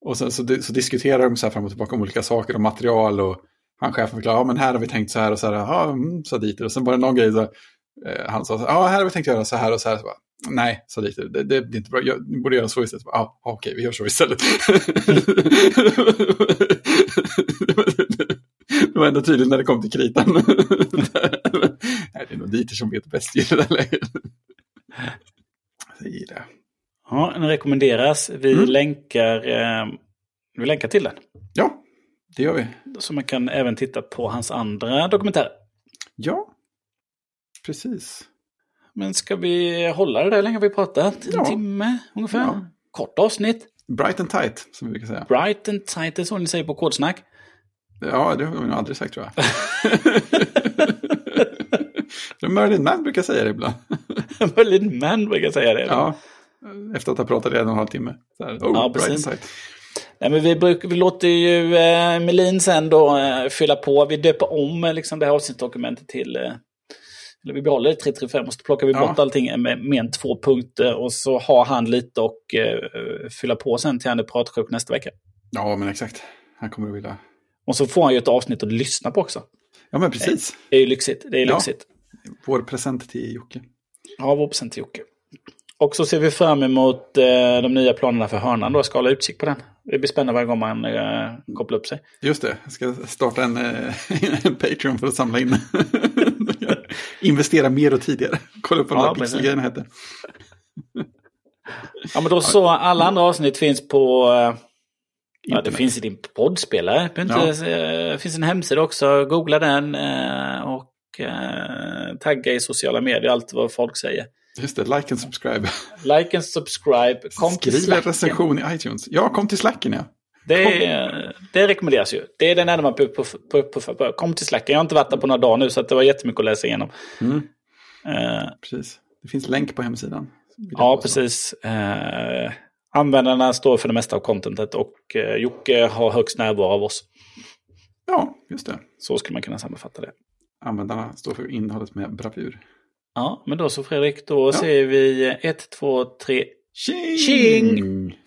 Och sen så, så diskuterade de så här fram och tillbaka om olika saker och material och han chefen förklarade, ja men här har vi tänkt så här och så här, ja, mm, sa dit Och sen var det någon grej, så, eh, han sa, ja här har vi tänkt göra så här och så här. Så bara, Nej, sa dit det, det, är inte bra, jag, ni borde göra så istället. Ja, ah, okej, vi gör så istället. det var ändå tydligt när det kom till kritan. Nej, det är nog Dieter som vet bäst i det där läget. Det. Ja, den rekommenderas. Vi, mm. länkar, eh, vi länkar till den. Ja, det gör vi. Så man kan även titta på hans andra dokumentärer. Ja, precis. Men ska vi hålla det där länge vi pratat? En ja. timme ungefär? Ja. Kort avsnitt. Bright and tight, som vi brukar säga. Bright and tight, det är så ni säger på kodsnack. Ja, det har vi nog aldrig sagt tror jag. Merlin Man brukar säga det ibland. Merlin Man brukar säga det. Ja, efter att ha pratat i en och en halv timme. Så här, oh, ja, precis. Nej, men vi, bruk, vi låter ju eh, Melin sen då eh, fylla på. Vi döper om eh, liksom, det här avsnittsdokumentet till... Eh, eller vi behåller det 335 och så plockar vi ja. bort allting med, med en två punkter. Och så har han lite och eh, fylla på sen till han är pratsjuk nästa vecka. Ja, men exakt. Han kommer att vilja... Och så får han ju ett avsnitt att lyssna på också. Ja, men precis. Det är ju lyxigt. Det är lyxigt. Ja. Vår present till Jocke. Ja, vår present till Jocke. Och så ser vi fram emot eh, de nya planerna för hörnan då. Ska hålla utkik på den. Det blir spännande varje gång man eh, kopplar upp sig. Just det, jag ska starta en, eh, en Patreon för att samla in. Investera mer och tidigare. Kolla upp vad ja, de där heter. ja, men då så. Alla andra avsnitt finns på... Eh, ja, det finns i din poddspelare. Det ja. Eh, finns en hemsida också. Googla den eh, och tagga i sociala medier. Allt vad folk säger. Just det, like and subscribe. Like and subscribe. Kom Skriv till Slacken. en recension i iTunes. Ja, kom till Slacken ja. Det, är, det rekommenderas ju. Det är den enda man puffar på. Kom till Slacken. Jag har inte varit där på några dagar nu så det var jättemycket att läsa igenom. Mm. Uh, precis. Det finns länk på hemsidan. Ja, precis. Uh, användarna står för det mesta av contentet och uh, Jocke har högst närvaro av oss. Ja, just det. Så skulle man kunna sammanfatta det. Användarna står för innehållet med bravur. Ja, men då så Fredrik, då ja. säger vi ett två tre Tjing! Tjing!